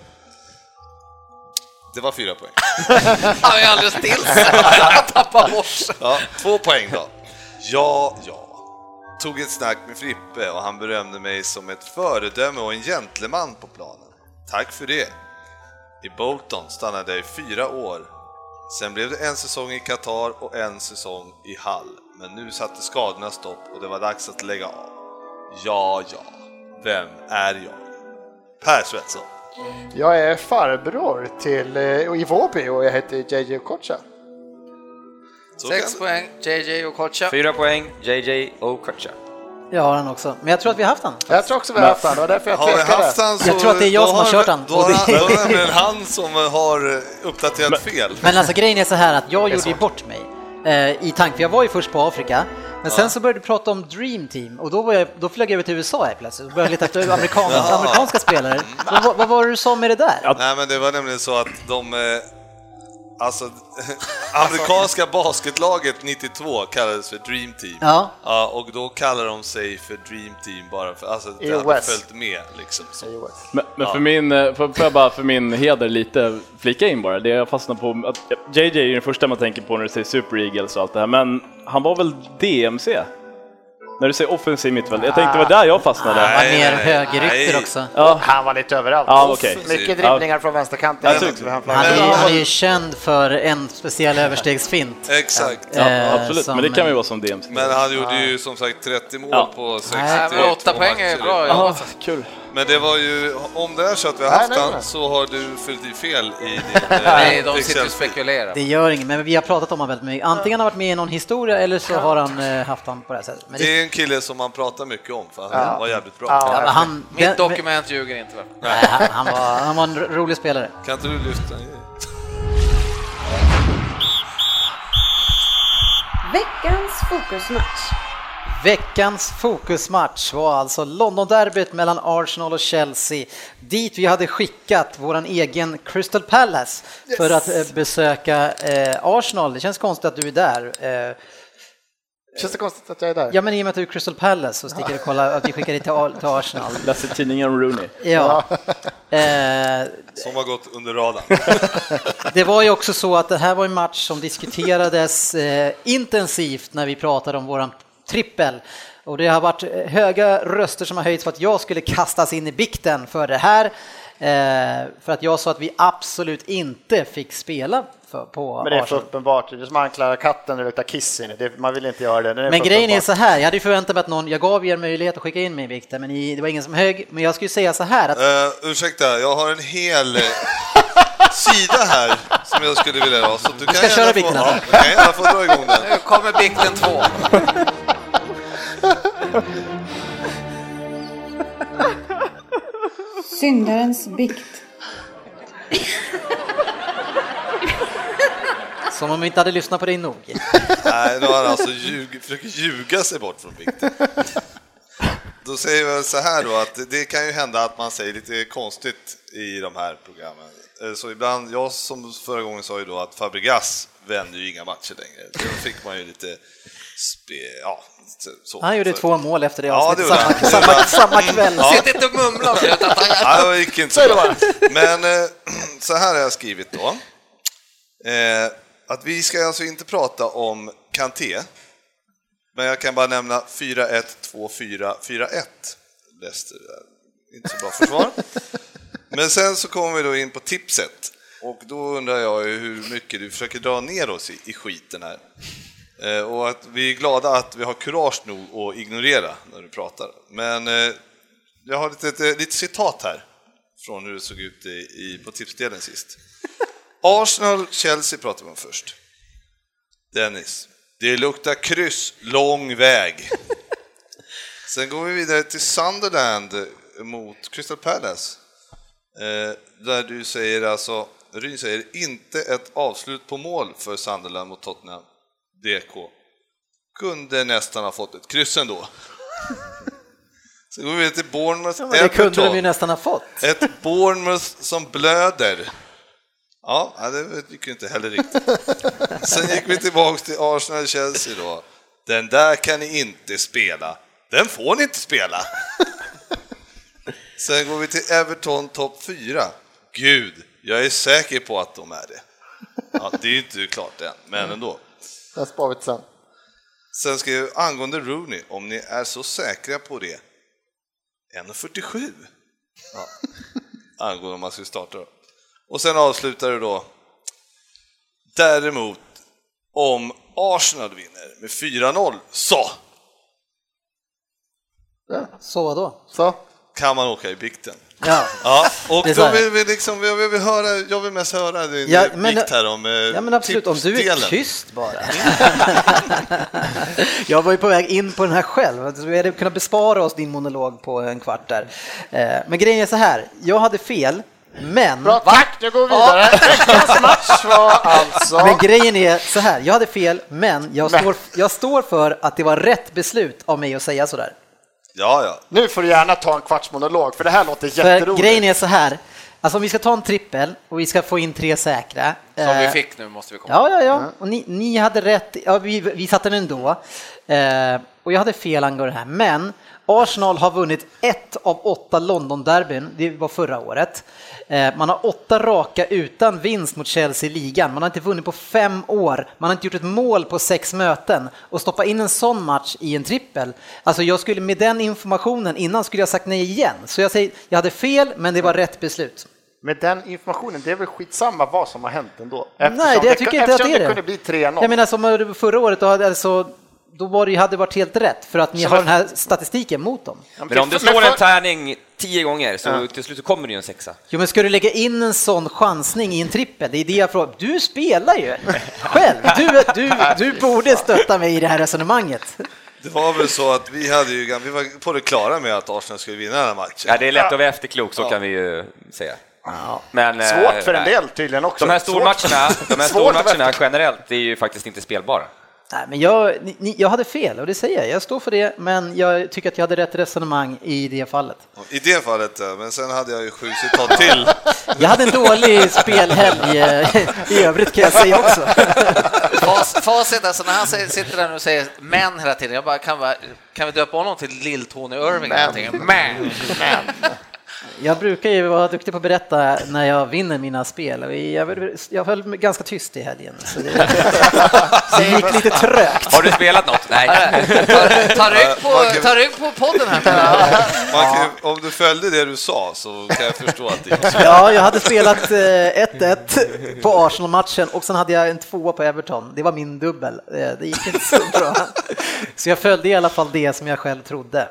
Det var fyra poäng. (laughs) Han är alldeles till (laughs) sig. Han tappar bort. Ja, två poäng då. Ja, ja. Tog ett snack med Frippe och han berömde mig som ett föredöme och en gentleman på planen. Tack för det. I Bolton stannade jag i fyra år. Sen blev det en säsong i Qatar och en säsong i Hall. Men nu satte skadorna stopp och det var dags att lägga av. Ja, ja. Vem är jag? Per Svensson. Jag är farbror till eh, Ivobi och jag heter JJ Kocha. Sex kan- poäng, JJ och Kocha. Fyra poäng, JJ Okocha. Jag har den också, men jag tror att vi har haft den. Jag tror också vi har haft han, det var därför jag tvekade. haft han så... Jag tror att det är jag som har kört han. Då har Och det- han- då är det nämligen han som har eh, uppdaterat fel. Men alltså grejen är så här att jag gjorde ju bort mig eh, i tanke, för jag var ju först på Afrika, men sen så började du prata om Dream Team och då, var jag, då flög jag över till USA helt plötsligt och började leta efter (laughs) amerikan, amerikanska spelare. Men vad, vad var det du sa med det där? Nej, men det var nämligen så att de... Alltså, (laughs) amerikanska basketlaget 92 kallades för Dream Team. Ja. Ja, och då kallar de sig för Dream Team bara för alltså, det hade West. följt med liksom. Så. Men, men för, min, eh, för, får jag bara för min heder lite flika in bara, det jag fastnar på, att JJ är den första man tänker på när du säger Super Eagles och allt det här, men han var väl DMC? När du säger offensiv mittfält, jag tänkte det var där jag fastnade. Han var Nej, mer högerytter också. Ja, Han var lite överallt. Ja, okej. Mycket dribblingar från vänsterkanten. Han Han är, ju, Men- han är ju känd för en speciell överstegsfint. Exakt. ja Eh, absolut, som- men det kan ju vara som DMC. Men han gjorde ju som sagt 30 mål Ja. på 62 Nej, men poäng är bra. Jaha, kul. Men det var ju, om det är så att vi har Nej, haft nej, han nej. så har du fyllt i fel i din (laughs) eh, Nej, de sitter och spekulerar. Det gör inget, men vi har pratat om honom väldigt mycket. Antingen har han varit med i någon historia eller så har han eh, haft han på det här sättet. Men det, är en kille som man pratar mycket om för han var jävligt bra. Ja. ja, han, Mitt dokument ljuger inte. Va? Nej, han, han, var, han var en ro- rolig spelare. Kan inte du lyfta en? Veckans fokusmatch. Veckans fokusmatch var alltså London-derbyt mellan Arsenal och Chelsea, dit vi hade skickat våran egen Crystal Palace för att eh, besöka eh, Arsenal. Det känns konstigt att du är där. Eh, Känns det konstigt att jag är där? ja, men i och med att du är Crystal Palace så sticker och kollar att vi skickar dig till, till Arsenal. Läste tidningen Rooney. Ja. Eh, Som har gått under radarn. (laughs) Det var ju också så att det här var en match som diskuterades eh, intensivt när vi pratade om våran trippel. Och det har varit höga röster som har höjts för att jag skulle kastas in i bikten för det här. Eh, för att jag sa att vi absolut inte fick spela för, på Men det är för Arsenal. uppenbart. Det är som att anklara katten när det luktar kiss in i. det. Man vill inte göra det. det är Men grejen är uppenbart. så här, jag hade ju förväntat mig att någon, jag gav er möjlighet att skicka in mig i vikten, men ni, det var ingen som högg. Men jag skulle säga så här att Uh, ursäkta, jag har en hel eh, sida här som jag skulle vilja ha. Så du kan ska köra få, bikten, ja, eller? du kan gärna få dra igång den. Nu kommer bikten två. Syndarens bikt. som om vi inte hade lyssnat på dig nog. Nej, nu har han alltså ljug, försöker ljuga sig bort från bikten. Då säger vi så här då att det kan ju hända att man säger lite konstigt i de här programmen. Eh, Så ibland, jag som förra gången sa ju då att Fabregas vänder ju inga matcher längre. Då fick man ju lite spe, ja, så. Han gjorde Så- två mål efter det Ja, avsnittet, det samma, samma, samma kväll. Ja. Sitt inte och mumla om det, Ja, det gick inte så bra. Men eh, (clears throat) så här har jag skrivit då. Eh, att vi ska alltså inte prata om Kanté. Men jag kan bara nämna 4-1, 2-4, 4-1. Leicester inte så bra försvar. Men sen så kommer vi då in på tipset. Och då undrar jag ju hur mycket du försöker dra ner oss i, i skiten här. Eh, och att vi är glada att vi har kurage nog att ignorera när du pratar. Men eh, jag har lite, lite, lite citat här från hur det såg ut i, i, på tipsdelen sist. (laughs) Arsenal-Chelsea pratar vi om först. Dennis, det luktar kryss lång väg. (laughs) Sen går vi vidare till Sunderland mot Crystal Palace. Eh, där du säger alltså, Ryn säger inte ett avslut på mål för Sunderland mot Tottenham. DK. Kunde nästan ha fått ett kryss ändå. Sen går vi till Bournemouth, Ja, det kunde de ju nästan ha fått. Ett Bournemouth som blöder. Ja, ja, det gick ju inte heller riktigt. Sen gick vi tillbaks till Arsenal-Chelsea då. Den där kan ni inte spela. Den får ni inte spela. Sen går vi till Everton topp 4. Gud, jag är säker på att de är det. Ja, det är ju inte klart än, men ändå. Den sparar vi till sen. Sen ska jag angående Rooney, om ni är så säkra på det. 1,47. Ja. (laughs) Angående om man ska starta då. Och sen avslutar du då. Däremot, om Arsenal vinner med 4-0, så Så vadå? Så. Kan man åka i bikten. Ja. Ja, och så då vill vi liksom, jag vill, höra, jag vill mest höra din Ja, men- bikt här om eh, Ja men absolut, om du är tyst bara. (laughs) jag var ju på väg in på den här själv, så vi hade kunnat bespara oss din monolog på en kvart där. Eh, Men grejen är så här, jag hade fel, men, Bra, tack, nu går vi vidare. Veckans match var alltså... men grejen är så här, jag hade fel, men jag Men. står, jag står för att det var rätt beslut av mig att säga sådär. Ja, ja. Nu får du gärna ta en kvarts monolog, för det här låter För jätteroligt. grejen är så här, alltså om vi ska ta en trippel och vi ska få in tre säkra. Som vi eh, fick nu måste vi komma Ja, ja, ja. Och ni, ni hade rätt. Ja, vi, vi satte den ändå. Eh, och jag hade fel angående det här. Men Arsenal har vunnit ett av åtta London-derbyn. Det var förra året. Eh, man har åtta raka utan vinst mot Chelsea i ligan. Man har inte vunnit på fem år. Man har inte gjort ett mål på sex möten. Och stoppa in en sån match i en trippel. Alltså jag skulle med den informationen innan skulle jag sagt nej igen. Så jag säger, jag hade fel, men det var rätt beslut. Med den informationen, det är väl skitsamma vad som har hänt ändå? Eftersom Nej, det, jag tycker inte att det är det. kunde bli 3-0. Jag menar som förra året, då, hade, alltså, då var det, hade det varit helt rätt för att ni Så har den här statistiken mot dem. Men om Men slår en tärning tio gånger så till slut så kommer det ju en sexa. Jo, men ska du lägga in en sån chansning i en trippel? Det är det jag frågar. Du spelar ju själv. Du, du, du borde stötta mig i det här resonemanget. Det var väl så att vi, hade ju, vi var på det klara med att Arsenal skulle vinna den här matchen. Ja, det är lätt att vara efterklok, så kan vi ju säga. Men, eh, Svårt för en del tydligen också. De här stormatcherna, de här stormatcherna generellt, det är ju faktiskt inte spelbara. Nej, men jag, ni, jag hade fel och det säger jag. Jag står för det, men jag tycker att jag hade rätt resonemang i det fallet. I det fallet, men sen hade jag ju sju citat till. (laughs) Jag hade en dålig spelhelg eh, i övrigt kan jag säga också. (laughs) Facit, alltså när han sitter där och säger män hela tiden, jag bara, kan, vi, kan vi döpa honom till Lill-Tony Irving eller någonting? Men. Jag brukar ju vara duktig på att berätta när jag vinner mina spel. Jag, jag höll mig ganska tyst i helgen. Så det, det gick lite trögt. Har du spelat något? Nej. (laughs) Ta, rygg på, ta rygg på podden här. Man kan, om du följde det du sa så kan jag förstå att det så. Ja, jag hade spelat eh, 1-1 på Arsenal-matchen och sen hade jag en tvåa på Everton. Det var min dubbel. Eh, Det gick inte så bra. (laughs) Så jag följde i alla fall det som jag själv trodde.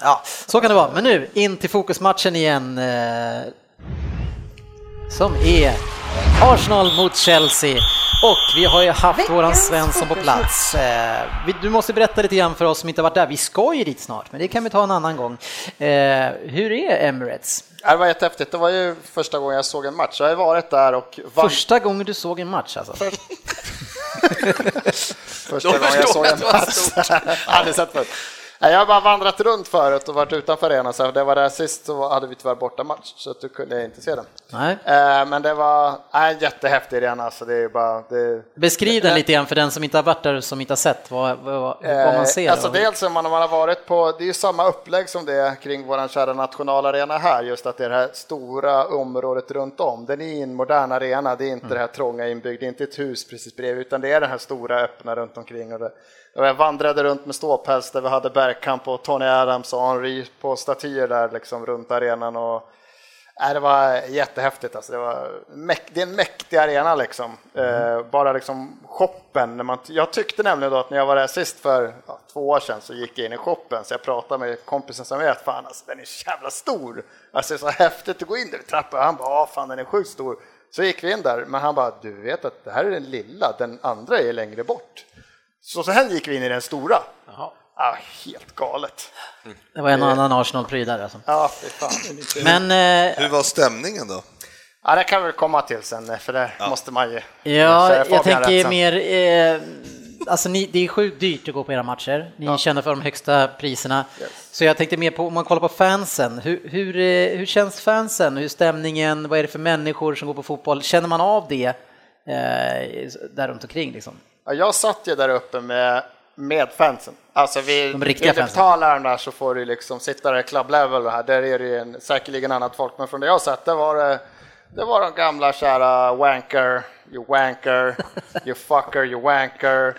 Ja, så kan det vara. Men nu in till fokusmatchen igen. eh, Som är Arsenal mot Chelsea. Och vi har ju haft Veckans våran Svensson på plats. Eh, Du måste berätta lite grann för oss som inte varit där. Vi ska ju dit snart, men det kan vi ta en annan gång. Eh, Hur är Emirates? Det var jättehäftigt. Det var ju första gången jag såg en match. Jag har varit där och vann Första gången du såg en match alltså? (laughs) första gången jag såg jag en match. (laughs) Aldrig sett förut. Jag har bara vandrat runt förut och varit utanför arenan, så det var där sist så hade vi tyvärr bortamatch, så att du kunde inte se den. Nej. Eh, Men det var en jättehäftig arena, alltså det är bara... Det, Beskriv den lite grann för den som inte har varit där och som inte har sett vad, vad, vad man ser. Eh, Alltså dels om man man har varit på, det är ju samma upplägg som det är kring vår kära nationalarena här, just att det är det här stora området runt om. Den är en modern arena, det är inte det här trånga inbyggda, det är inte ett hus precis bredvid, utan det är den här stora öppna runt omkring. Och det, jag vandrade runt med ståpäls där vi hade Bergkamp och Tony Adams och Henry på statyer där liksom runt arenan. Och, Nej, det var jättehäftigt. Alltså. Det, var det är en mäktig arena. Liksom. Eh, bara liksom shoppen. När man, jag tyckte nämligen då att när jag var där sist för ja, två år sedan så gick jag in i shoppen så jag pratade med kompisen som vet, fan alltså, den är så jävla stor. Alltså, det är så häftigt att gå in där i trappan. Han bara, "Ja, fan den är sjukt stor. Så gick vi in där, men han bara, du vet att det här är den lilla, den andra är längre bort. Så sen gick vi in i den stora. Ja, helt galet. Det var en och annan Arsenal-pryl där alltså. Ja, fy fan. Men eh, Hur var stämningen då? Ja, det kan vi komma till sen, för det måste man ju Ja, jag tänker mer, eh, alltså ni, det är sjukt dyrt att gå på era matcher. Ni känner för de högsta priserna. Så jag tänkte mer på, om man kollar på fansen, hur, hur, eh, hur känns fansen? Hur är stämningen? Vad är det för människor som går på fotboll? Känner man av det eh, där runt omkring liksom? Ja, jag satt ju där uppe med, med fansen. Alltså vi, De riktiga vill du betala den där så får du liksom sitta där i club level och här. Där är det ju en, säkerligen annat folk, men från det jag satt, det var det, det var de gamla kära wanker, you wanker, you fucker, you wanker.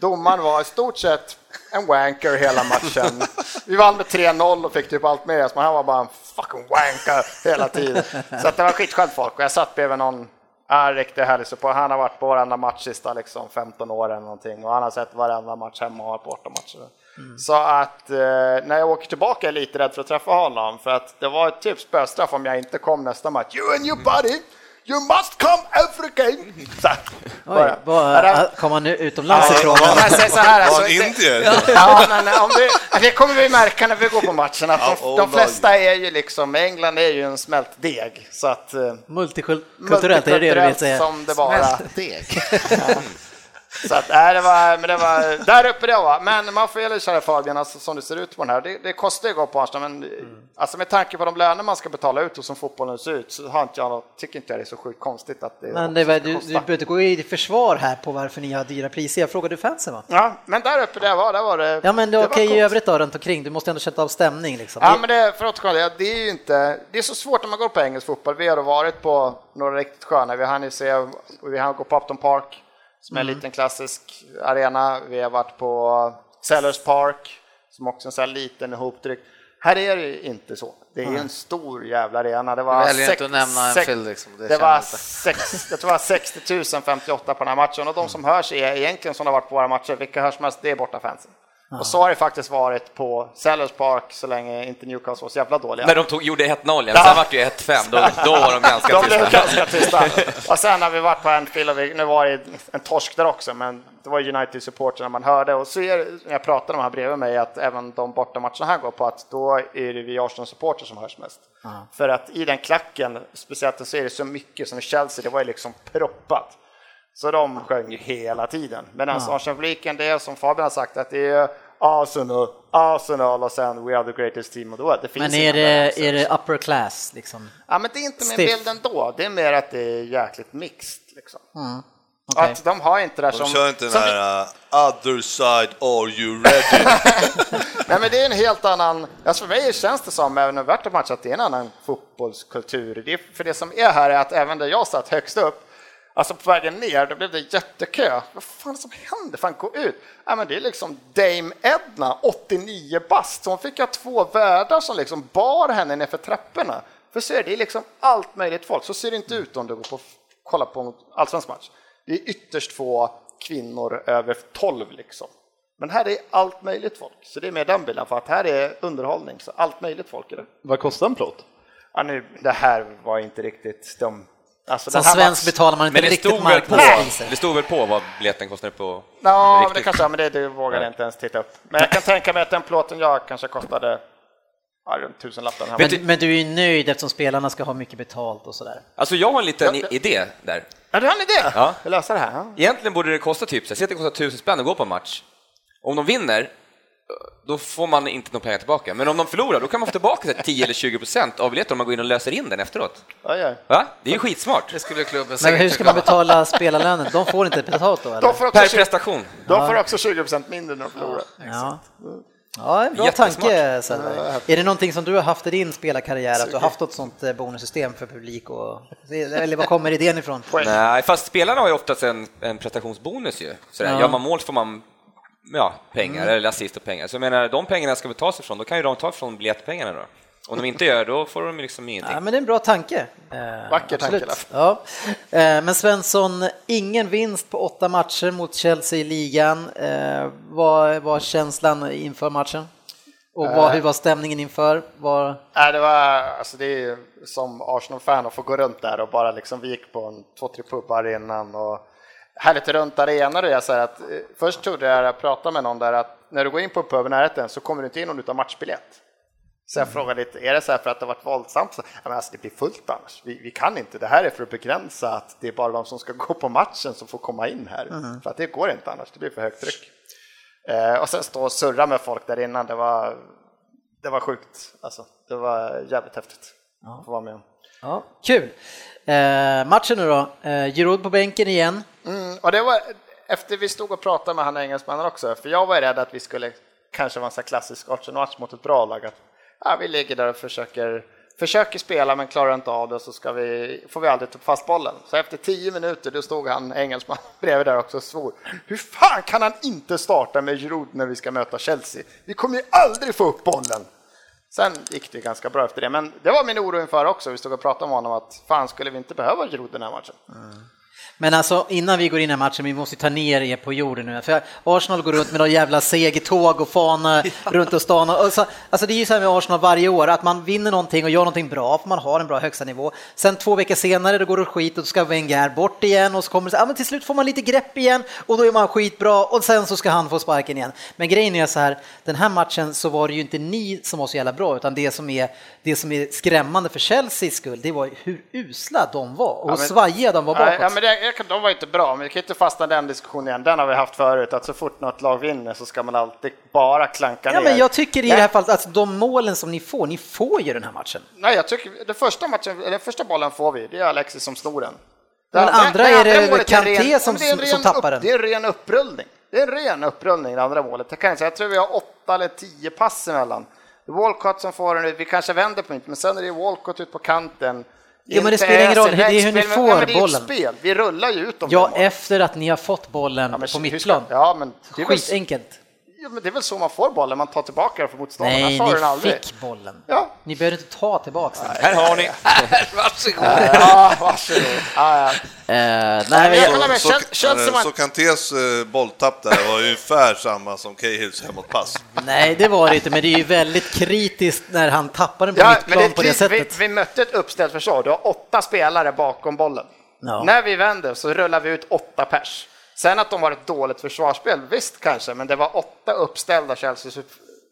Domaren var i stort sett en wanker hela matchen. Vi vann med 3-0 och fick typ allt med oss, men han var bara en fucking wanker hela tiden. Så att det var skitskönt folk och jag satt bredvid någon Ja, riktigt härlig support. Han har varit på varenda match sista liksom 15 år eller någonting och han har sett varenda match hemma och bortamatcher. Så att eh, när jag åker tillbaka är jag lite rädd för att träffa honom för att det var ett typ spöstraff om jag inte kom nästa match. You and your buddy, you must come every game! Så, här, Oj, bara. Ja, kom han nu utomlands Ja, ifrån? jag säger så här, alltså, det- indier? Ja, men om det, det kommer vi märka när vi går på matchen att de, Ja, de oh, flesta är ju liksom, England är ju en smält deg så att eh, Multikulturellt, är det det du vill säga? som det bara. (laughs) Så att, nej, det var, men det var där uppe det var. Men man får ju kära Fabian, alltså, som det ser ut på den här, det, det kostar ju att gå på Arsenal, men alltså med tanke på de löner man ska betala ut och som fotbollen ser ut så har inte jag, tycker inte jag det är så sjukt konstigt att det Men det var, du, du behöver inte gå i försvar här på varför ni har dyra priser. Jag frågade fansen va? Ja, men där uppe det var, där var det. Ja men det det okej i coolt. övrigt då runt omkring. Du måste ändå känna av stämning liksom. Ja, men det, för att återkomma, det, är ju inte, det är så svårt när man går på engelsk fotboll. Vi har varit på några riktigt sköna, vi hann ju se, vi hann gå på Upton Park, som är en liten klassisk arena. Vi har varit på Sellers Park, som också är en sån här liten ihoptryckt. Här är det ju inte så. Det är ju en stor jävla arena. Det var sex- inte att nämna en sex- film, liksom. Det Det, var sex, jag tror det var 60 000 58 på den här matchen och de som hörs är egentligen som har varit på våra matcher, vilka hörs mest, det är bortafansen. Och så har det faktiskt varit på Sellers Park så länge inte Newcastle var så jävla dåliga. När de tog, gjorde 1-0 igen, Ja. sen vart det ju 1-5, då, då var de ganska (laughs) De blev tysta. ganska tysta. Och sen har vi varit på Anfield och vi, nu var det en torsk där också, men det var united supporter när man hörde och så är när jag pratade med här bredvid mig att även de bortamatcherna här går på att då är det vi arsenal supporter som hörs mest. För att i den klacken, speciellt så är det så mycket som i Chelsea, det var ju liksom proppat. Så de sjöng ju hela tiden. Medan Arsenal-publiken, det är som Fabian har sagt, att det är Arsenal, Arsenal och sen We are the greatest team of the world. Det finns Men är det, är det upper class liksom? Ja, men det är inte min Stiff. bild ändå. Det är mer att det är jäkligt mixed. Liksom. Okej. Att de har inte det där De som... kör inte den här uh, other side, are you ready? (laughs) Nej, men det är en helt annan... Alltså för mig känns det som, även över värsta match, att det är en annan fotbollskultur. Det är, för det som är här är att även där jag satt högst upp, alltså på vägen ner, då blev det jättekö. Vad fan som händer? Fan, gå ut! Ja, men det är liksom Dame Edna, 89 bast, så hon fick ha två värdar som liksom bar henne nerför trapporna. För så är det liksom allt möjligt folk. Så ser det inte ut om du går på kolla på en allsvensk match. Det är ytterst få kvinnor över 12 liksom. Men här är allt möjligt folk, så det är med den bilden för att här är underhållning, så allt möjligt folk är det. Vad kostar en plåt? Ja, nu, det här var inte riktigt de... Alltså, Som svensk var- betalar man inte Men det riktigt marknadspriser. det stod väl på vad biljetten kostade på Ja, men det riktigt? kanske, men det, det vågar jag inte ens titta upp. Men jag kan tänka mig att den plåten jag kanske kostade ja, runt tusenlappen. Här. Men, men du är ju nöjd eftersom spelarna ska ha mycket betalt och sådär. Alltså jag har en liten Ja, idé där. Ja, du har en idé? Ja. Jag löser det här. Ja. Egentligen borde det kosta typ, så säg att det kostar tusen spänn att gå på en match. Om de vinner, då får man inte några pengar tillbaka. Men om de förlorar, då kan man få tillbaka så här 10 eller 20 procent av biljetten om man går in och löser in den efteråt. Va? Det är ju skitsmart. Det skulle klubben Men hur ska man betala spelarlönen? De får inte betalt då eller? De får också, Per 20, prestation. de får också 20 mindre när de förlorar. Ja. Ja, en bra tanke Söderberg. Är det någonting som du har haft i din spelarkarriär, att du har haft något sånt eh, bonussystem för publik? Och, eller var kommer idén ifrån? Nej, fast spelarna har ju oftast en, en prestationsbonus ju. Sådär. Ja. Gör man mål får man ja, pengar, eller assist och pengar. Så jag menar, de pengarna ska vi ta sig ifrån, då kan ju de ta ifrån biljettpengarna då. Om de inte gör då får de liksom ingenting. Ja, men det är en bra tanke. Eh, Vacker tanke. Lasse. Ja. Eh, Men Svensson, ingen vinst på åtta matcher mot Chelsea i ligan. Eh, Vad var känslan inför matchen? Och vad, hur var stämningen inför? Var... Nej, det var, alltså det är som Arsenal-fan att få gå runt där och bara liksom, vi gick på en två, tre pubbar innan och härligt runt arenor jag säger att eh, först trodde jag, jag pratade med någon där att när du går in på en pub i närheten så kommer du inte in om du tar matchbiljett. Så jag frågade lite, är det så här för att det har varit våldsamt? Så, men alltså, det blir fullt annars. Vi, vi kan inte. Det här är för att begränsa att det är bara de som ska (laughs) gå på matchen som får komma in här. För att det går inte annars. Det blir för högt tryck. Eh, och sen stå och surra med folk där innan. Det var, det var sjukt. Alltså, det var jävligt häftigt att få vara med om. Ja, kul! Eh, matchen nu då, eh, Giroud på bänken igen. Mm, och det var efter vi stod och pratade med han engelsmannen också, för jag var rädd att vi skulle kanske vara en sån klassisk Arsenal-match mot ett bra lag. Att, ja, vi ligger där och försöker, försöker spela men klarar inte av det så ska vi, får vi aldrig ta fast bollen. Så efter tio minuter då stod han engelsman (laughs) bredvid där också och svor. Hur fan kan han inte starta med Giroud när vi ska möta Chelsea? Vi kommer ju aldrig få upp bollen. Sen gick det ganska bra efter det, men det var min oro inför också. Vi stod och pratade om honom att fan skulle vi inte behöva Giroud den här matchen? Mm. Men alltså innan vi går in i matchen, vi måste ta ner er på jorden nu. För Arsenal går runt med några jävla segertåg och fana (laughs) runt och stan. Och så, alltså det är ju så här med Arsenal varje år, att man vinner någonting och gör någonting bra, för man har en bra högsta nivå. Sen två veckor senare, då går det skit och då ska Wenger bort igen och så kommer det ja, men till slut får man lite grepp igen och då är man skitbra och sen så ska han få sparken igen. Men grejen är så här, den här matchen så var det ju inte ni som var så jävla bra, utan det som är, det som är skrämmande för Chelseas skull, det var hur usla de var och hur men- svajiga de var bakåt. Ja, det, de var inte bra, men vi kan inte fastna i den diskussionen igen. Den har vi haft förut, att så fort något lag vinner så ska man alltid bara klanka Ja, ner. men jag tycker i Nej, det här fallet att de målen som ni får, ni får ju den här matchen. Nej, jag tycker den första, matchen, eller första bollen får vi, det är Alexis som snor den. Men andra är det målet Kanté ren- som- det som tappar upp, den. Det är en ren upprullning. Det är en ren upprullning, det andra målet. Det kan jag, säga. jag tror vi har åtta eller tio pass emellan. Walcott som får den ut, vi kanske vänder på inte, men sen är det Walcott ut på kanten. Ja, men det spelar ingen roll, det är hur ni får men ett bollen. spel, vi rullar ju ut dem. Ja, efter att ni har fått bollen Ja, men på mittplan. Ja, men det är väl, Skitenkelt. Ja, men det är väl så man får bollen, man tar tillbaka den för motståndaren, Nej, har den ni aldrig. fick bollen. Ja. Ni behöver inte ta tillbaka den. Här har ni. (laughs) Varsågod. Ja, varsågod. Ja, ja. Eh, nej. Så, eh, var- så Kantés eh, bolltapp där var ungefär samma som Cahills hemåtpass. nej, det var det inte, men det är ju väldigt kritiskt när han tappar den på Ja, men mittplan på det sättet. Vi, vi mötte ett uppställt försvar, du har åtta spelare bakom bollen. Ja. När vi vänder så rullar vi ut åtta pers. Sen att de har ett dåligt försvarsspel, visst kanske, men det var åtta uppställda Chelsea-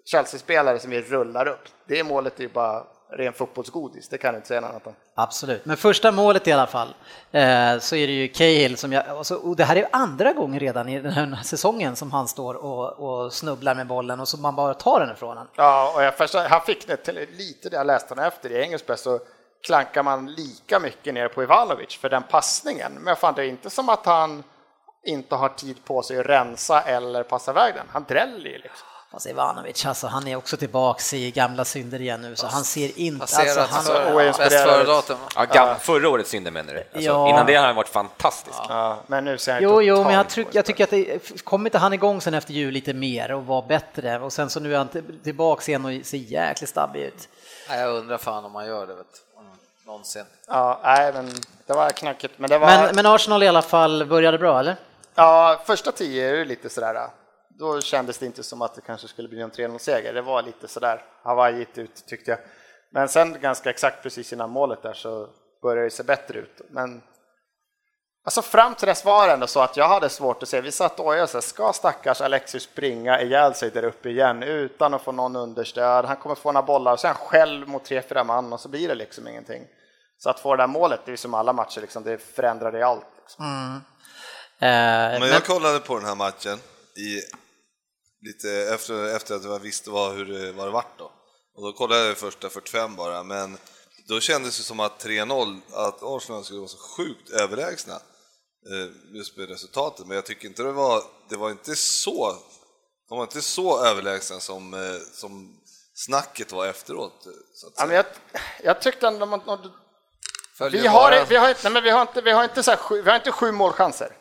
Chelsea-spelare som vi rullar upp. Det målet är ju bara ren fotbollsgodis, det kan jag inte säga något annat om. Absolut, men första målet i alla fall eh, så är det ju Cahill som jag, och, så, och det här är andra gången redan i den här säsongen som han står och, och snubblar med bollen och så man bara tar den ifrån honom. Ja, och jag förstår, han fick det till, lite det jag läste honom efter i engelsk press så klankar man lika mycket ner på Ivanovic för den passningen. Men fan, det är inte som att han inte har tid på sig att rensa eller passa iväg den. Han dräller ju liksom. Fast Ivanovic, alltså, han är också tillbaks i gamla synder igen nu, så han ser inte... Alltså, han, oinspirerad bäst före-datum. Ja, gam, förra årets synder menar du? Alltså, Ja. Innan det har han varit fantastisk. Ja, men nu ser han Jo, jo, men jag, tryck, jag tycker att det kommer inte han igång sen efter jul lite mer och var bättre och sen så nu är han till- tillbaks igen och ser jäkligt stabbig ut. Nej, jag undrar fan om man gör det. Vet. Någonsin. Ja, nej, men det var knackigt. Men det var... Men, men Arsenal i alla fall började bra, eller? Ja, första tio är det lite sådär. Då kändes det inte som att det kanske skulle bli en 3-0-seger. Det var lite sådär hawaiigt ut tyckte jag. Men sen ganska exakt precis innan målet där så började det se bättre ut. Men alltså fram till dess var det ändå så att jag hade svårt att se. Vi satt och ojade oss, ska stackars Alexis springa ihjäl sig där uppe igen utan att få någon understöd. Han kommer få några bollar och sen själv mot tre, fyra man och så blir det liksom ingenting. Så att få det där målet, det är ju som alla matcher, liksom, det förändrar i allt. Liksom. Mm. Men jag kollade på den här matchen i lite efter, efter att jag visste vad, hur det, vad det vart då. Och då kollade jag första 45 bara, men då kändes det som att 3-0, att Arsenal skulle vara så sjukt överlägsna eh, just med resultatet. Men jag tycker inte det var, det var inte så, de var inte så överlägsna som, eh, som snacket var efteråt. eh, Så att Ja, men jag, jag tyckte ändå man, vi har, vi har, inte- nej, men vi har inte, vi har inte, så här, vi har inte sju målchanser.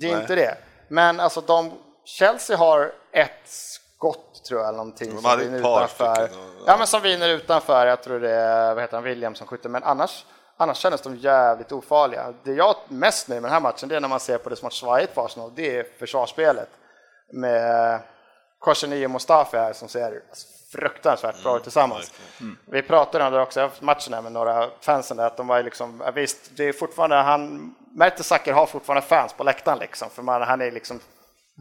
Det är Nej. inte det. Men alltså de, Chelsea har ett skott tror jag, eller någonting De hade ett par utanför. stycken, och- Ja, men som vinner utanför. Jag tror det är, vad heter han, William som skjuter. Men annars, annars kändes de jävligt ofarliga. Det jag mest nöjd med den här matchen, det är när man ser på det som har svajigt för Arsenal, det är försvarsspelet. Med Korseny och Mustafi här som ser alltså, fruktansvärt bra ut tillsammans. Vi pratade om det också efter matchen här med några fansen där, att de var liksom, visst, det är fortfarande, han, Mertesacker har fortfarande fans på läktaren liksom, för man, han är liksom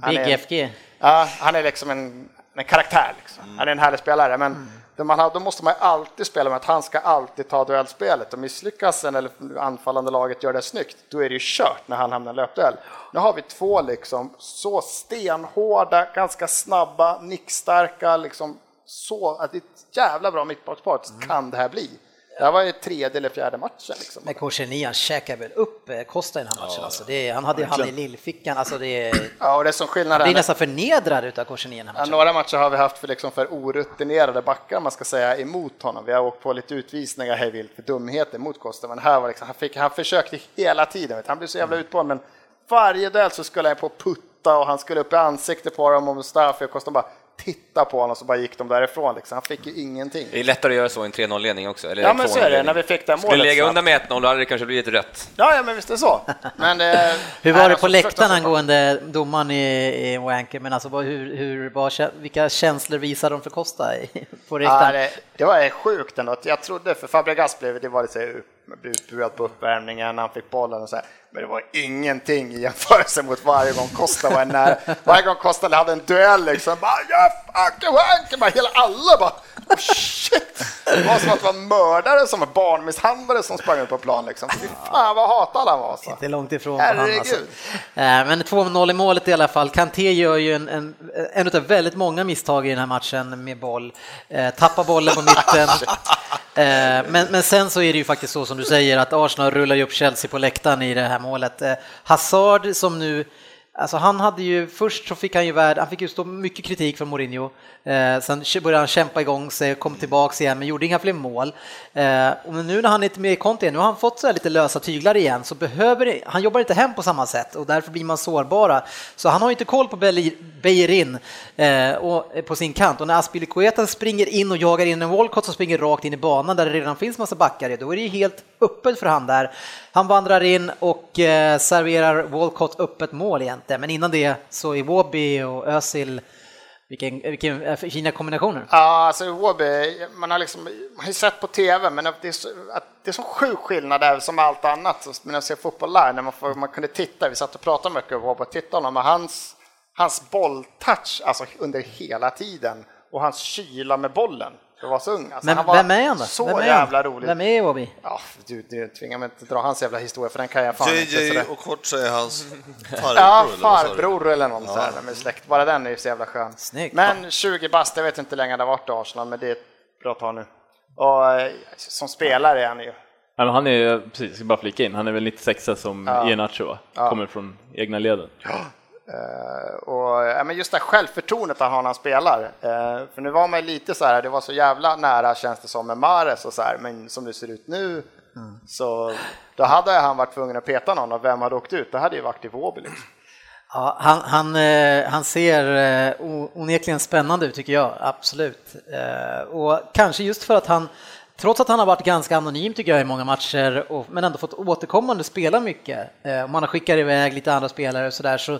han Big är, FG. Ja, han är liksom en, en karaktär. Liksom. Mm. Han är en härlig spelare, men då, man har, då måste man ju alltid spela med att han ska alltid ta duellspelet. Och misslyckas en eller anfallande laget gör det snyggt, då är det ju kört när han hamnar i löpduell. Nu har vi två liksom så stenhårda, ganska snabba, nickstarka, liksom så att ett jävla bra mittbackspar Mm. kan det här bli. Det här var ju tredje eller fjärde matchen. Liksom. Men han käkar väl upp eh, Costa i den här matchen. Alltså det är, han hade ju han i lillfickan. Alltså det (clears throat) Ja, och det är som skillnad blir här. nästan förnedrad utav Korseny i den här Ja, några matcher har vi haft för, liksom för orutinerade backar, man ska säga, emot honom. Vi har åkt på lite utvisningar hej vilt för dumheter mot Costa, men här var liksom, han, fick, han försökte hela tiden. Vet. Han blev så jävla utbollad, men varje duell så skulle han på putta och han skulle upp i ansiktet på dem och Mustafi och Costa bara titta på honom så bara gick de därifrån. Liksom. Han fick ju ingenting. Det är lättare att göra så i en 3-0-ledning också. Eller Ja, en men så 2-0 är det när vi fick det här Skulle målet. lägga undan med 1-0 då hade det kanske blivit rött. Ja, ja, men visst är det så. Men, eh, (laughs) Hur var nej, det alltså, på läktaren angående domaren i, i Wanker? Men alltså hur, hur, kä- vilka känslor visade de för Costa på Ja, läktaren? det, det var sjukt ändå. Jag trodde, för Fabregas blev det var lite blev utbuad på uppvärmningen, han fick bollen och så här. Men det var ingenting i jämförelse mot varje gång Costa var nära. Varje gång Costa hade en duell liksom, bara ja, fuck you, Hank! bara hela alla bara oh, shit! Det var som att det var mördare som var barnmisshandlare som sprang ut på plan liksom. Fy fan vad hatad han var. Så. Inte långt ifrån på han Herregud. alltså. Eh, Men 2-0 i målet i alla fall. Kanté gör ju en, en, en av väldigt många misstag i den här matchen med boll. Eh, Tappar bollen på mitten. (laughs) Eh, men, men sen så är det ju faktiskt så som du säger att Arsenal rullar ju upp Chelsea på läktaren i det här målet. Eh, Hazard som nu Alltså han hade ju, först så fick han ju värd, han fick ju stå mycket kritik från Mourinho. Eh, sen började han kämpa igång sig, kom tillbaks igen men gjorde inga fler mål. Eh, och nu när han är lite mer i Conte igen, nu har han fått så här lite lösa tyglar igen så behöver det, han jobbar inte hem på samma sätt och därför blir man sårbara. Så han har ju inte koll på Bejerin eh, och, eh, på sin kant och när Aspilicueta springer in och jagar in en Walcott som springer rakt in i banan där det redan finns massa backar då är det ju helt öppet för han där. Han vandrar in och eh, serverar Walcott öppet mål egentligen, men innan det så är Wobby och Özil vilken, vilken eh, fina kombinationer. Ja, alltså Åby, man har, liksom, man har ju sett på TV, men det är så, att det är så sjuk skillnad där som allt annat. Så När jag ser fotboll live, när man, får, man kunde titta, vi satt och pratade mycket om Åby och tittade honom, och hans, hans bolltouch alltså, under hela tiden och hans kyla med bollen. Jag var så ung. Alltså, Men han var vem är han då? Så vem är jävla han? rolig. Vem är Wobby? Ja, du, du tvingar mig inte dra hans jävla historia, för den kan jag fan inte. JJ sådär. och Kortsa är hans (laughs) farbror, Ja, farbror eller något sånt där med släkt. Bara den är ju så jävla skön. Snyggt. Men 20 bast, jag vet inte hur länge han har varit i Arsenal, men det är ett bra tag nu. Och eh, som spelare är han ju... Ja, men han är, precis, jag ska bara flika in, han är väl 96 som Ja. Iheanacho va? Kommer från egna leden. Eh, och, ja, men just det här självförtroendet han har när han spelar. Eh, för nu var man lite så här, det var så jävla nära känns det som med Mares och så här, men som det ser ut nu så då hade han varit tvungen att peta någon och vem hade åkt ut? Det hade ju varit i Vårby. Liksom. Ja, han, han, eh, han ser eh, onekligen spännande ut tycker jag, absolut. Eh, Och kanske just för att han, trots att han har varit ganska anonym tycker jag i många matcher, och, men ändå fått återkommande spela mycket. Eh, Man har skickat iväg lite andra spelare och sådär, så, eh,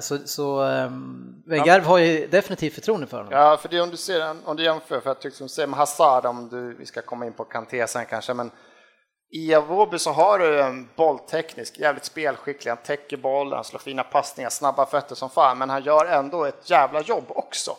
så, så um, Wenger har ju definitivt förtroende för honom. Ja, för det om du ser, om du jämför, för jag tycker som med Hazard, om du, vi ska komma in på Kanté sen kanske, men i Avobi så har du en bollteknisk, jävligt spelskicklig, han täcker bollen, han slår fina passningar, snabba fötter som fan, men han gör ändå ett jävla jobb också.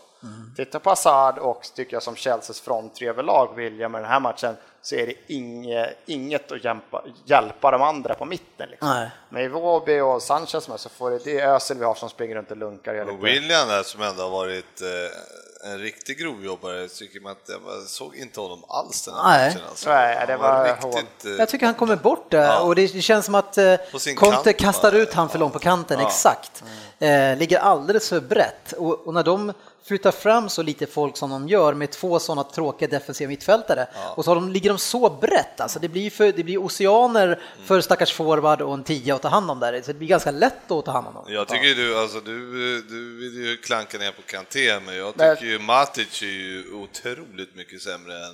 Titta på Hazard och tycker jag som Chelseas fronttre överlag William i den här matchen så är det inge, inget att hjälpa, hjälpa de andra på mitten. Liksom. Nej. Med Iwobi och Sanchez med så får det, det är Özil vi har som springer runt och lunkar. och William där som ändå har varit eh, en riktig grovjobbare, tycker man att jag såg inte honom alls den här Nej. matchen. Alltså. Nej, det Han var riktigt... eh, Jag tycker han kommer bort där Ja. och det, det känns som att eh, Conte kastar ut han för långt på kanten, Ja. exakt. Eh, ligger alldeles för brett och, och när de flyttar fram så lite folk som de gör med två sådana tråkiga defensiva mittfältare. Och så de, ligger de så brett, alltså det blir, för, det blir oceaner Mm. för stackars forward och en tia att ta hand om där, så det blir ganska lätt att ta hand om dem. Jag tycker ju du, alltså du, du vill ju klanka ner på Kanté, men jag Men- tycker ju Matic är ju otroligt mycket sämre än...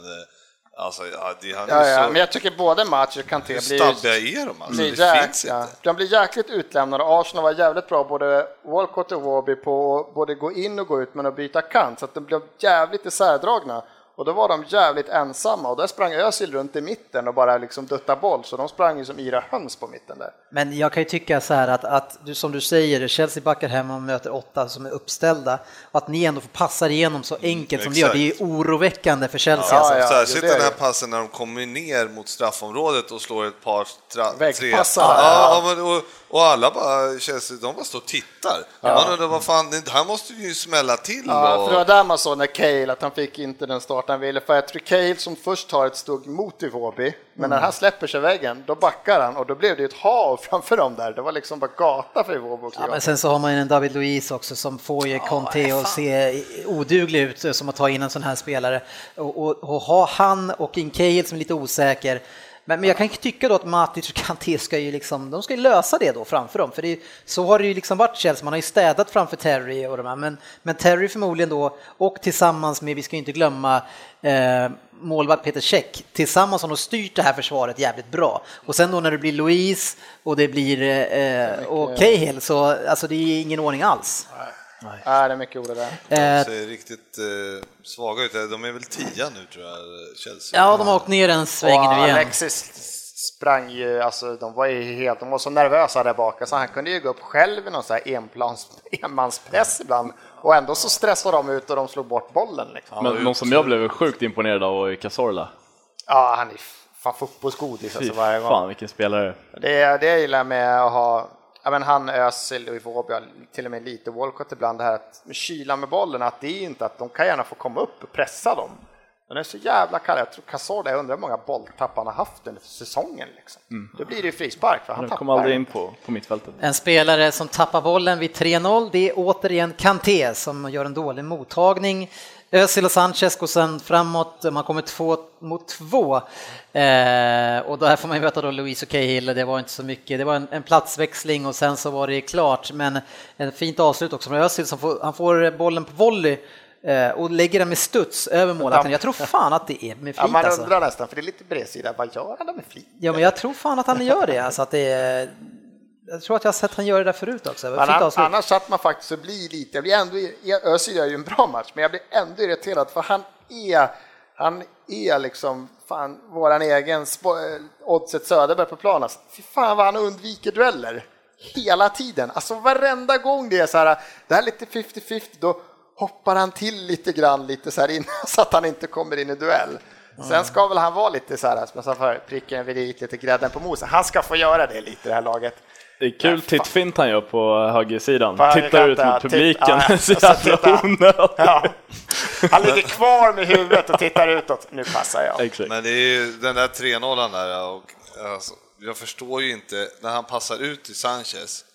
Alltså, ja, det, han Ja, ja, så... men jag tycker både match och Kanté Hur blir stabbiga är de alltså? blir Det finns inte. De blir jäkligt utlämnade. Arsenal var jävligt bra, både Walcott och Wåby, på att både gå in och gå ut men att byta kant, så att de blev jävligt isärdragna. Och då var de jävligt ensamma och där sprang Özil runt i mitten och bara liksom dutta boll, så de sprang ju som yra höns på mitten där. Men jag kan ju tycka så här att, att du, som du säger, Chelsea backar hem och möter åtta som är uppställda och att ni ändå får passa igenom så enkelt som ni gör, det är ju oroväckande för Chelsea. Ja, alltså. ja, Särskilt den här passen när de kommer ner mot straffområdet och slår ett par Väggpassar. tre. Ja, ja, och, och alla bara, det- de bara står och tittar. Man undrar vad fan, det här måste ju smälla till. Ja, och, för det var där man såg när Cale, att han fick inte den start han ville. För jag tror Cale som först tar ett steg mot Iwobi, men när han släpper sig väggen, då backar han och då blev det ett hav (laughs) framför dem där. Det var liksom bara gata för Iwobi. Ja, men sen så har man ju en David Luiz också som får ju Conte att se oduglig ut som att ta in en sån här spelare och, och, och ha han och en Cahill som är lite osäker. Men, men jag kan tycka då att Matic och Kanté ska ju liksom, de ska ju lösa det då framför dem, för det så har det ju liksom varit Chelsea, man har ju städat framför Terry och de här, men, men Terry förmodligen då, och tillsammans med, vi ska ju inte glömma eh, målvakt Peter Käck, tillsammans har de styrt det här försvaret jävligt bra. Och sen då när det blir Louise och det blir eh, och Cahill så alltså det är ingen ordning alls. Nej, det är mycket ord det där. De Eh, ser riktigt eh, svaga ut. De är väl tia nu tror jag, Chelsea. ja, de har åkt ner en sväng Och nu igen. Alexis sprang ju, alltså de var ju helt, de var så nervösa där bak, så han kunde ju gå upp själv i någon sån här enplans, enmanspress ibland och ändå så stressade de ut och de slog bort bollen. Liksom. Men någon som jag blev sjukt imponerad av var ju Cazorla. Ja, han är fan fotbollsgodis Fy alltså varje gång. fan vilken spelare. Det är det jag gillar med att ha, ja men han Özil och Iwobi, till och med lite Walcott ibland, det här att med kyla med bollen, att det är inte att de kan gärna få komma upp och pressa dem. Den är så jävla kall. Jag tror Cazorla, jag undrar hur många bolltapp han har haft under säsongen. Liksom. Då blir det ju frispark för han tappar. kom aldrig in på, på mittfältet. En spelare som tappar bollen vid 3-0, det är återigen Kanté som gör en dålig mottagning. Özil och Sanchez går sen framåt, man kommer två mot två. Eh, och där får man ju veta då Luis och Cahill, det var inte så mycket, det var en, en platsväxling och sen så var det klart. Men en fint avslut också från Özil som får, han får bollen på volley eh, och lägger den med studs över målvakten. Jag tror fan att det är med Ja, flit man alltså. undrar nästan, för det är lite bredsida, vad gör han med flit? Ja, men jag tror fan att han gör det. Alltså att det är, jag tror att jag har sett han göra det där förut också. Men Fint an, avslut. annars satt man faktiskt och blir lite, jag blir ändå, Özil gör ju en bra match, men jag blir ändå irriterad för han är, han är liksom fan våran egen eh, Oddset Söderberg på planen. Alltså, Fy fan vad han undviker dueller hela tiden. Alltså varenda gång det är så här, det här är lite 50-50, då hoppar han till lite grann lite så här innan (laughs) så att han inte kommer in i duell. Sen ska väl han vara lite så här, som jag sa förut, pricken vid lite grädden på mosen. Han ska få göra det lite i det här laget. Det är kul tittfint han gör på högersidan. Tittar ut mot ja. publiken. Ja, (laughs) Så och så jävla onödigt. Ja. Han ligger kvar med huvudet och tittar utåt. Nu passar jag. Exakt. Men det är ju den där 3-0 där och alltså, jag förstår ju inte när han passar ut till Sanchez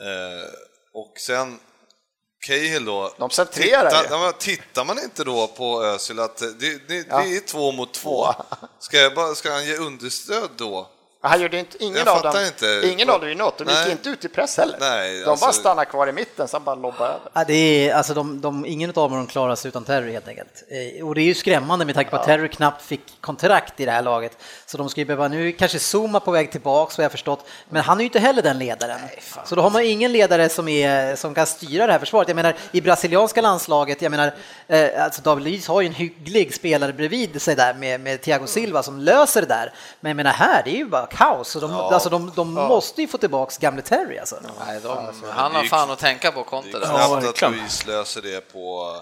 eh, och sen Cahill då. De centrerar tittar, ju. ja, tittar man inte då på Özil att det, det, Ja. det är två mot två? Ska, jag bara, ska han ge understöd då? Han gjorde inte, ingen Jag av dem, inte. ingen av dem gjorde något. De gick Nej. inte ut i press heller. Nej, de alltså- bara stannade kvar i mitten, sen bara lobbade över. Ja, det är, alltså de, de, ingen av dem klarar sig utan Terry helt enkelt. Eh, Och det är ju skrämmande med tanke på att Terry knappt fick kontrakt i det här laget. Så de ska ju behöva, nu kanske Zuma på väg tillbaks vad jag har förstått, men han är ju inte heller den ledaren. Så då har man ingen ledare som, är, som kan styra det här försvaret. Jag menar i brasilianska landslaget, jag menar, eh, alltså David Luiz har ju en hygglig spelare bredvid sig där med, med Thiago Silva som löser det där. Men jag menar här, det är ju bara kaos. Så de, alltså, de, de måste ju få tillbaks gamle Terry alltså. Nej, de, han har fan att tänka på Det Conte är där. knappt att. Luis löser det på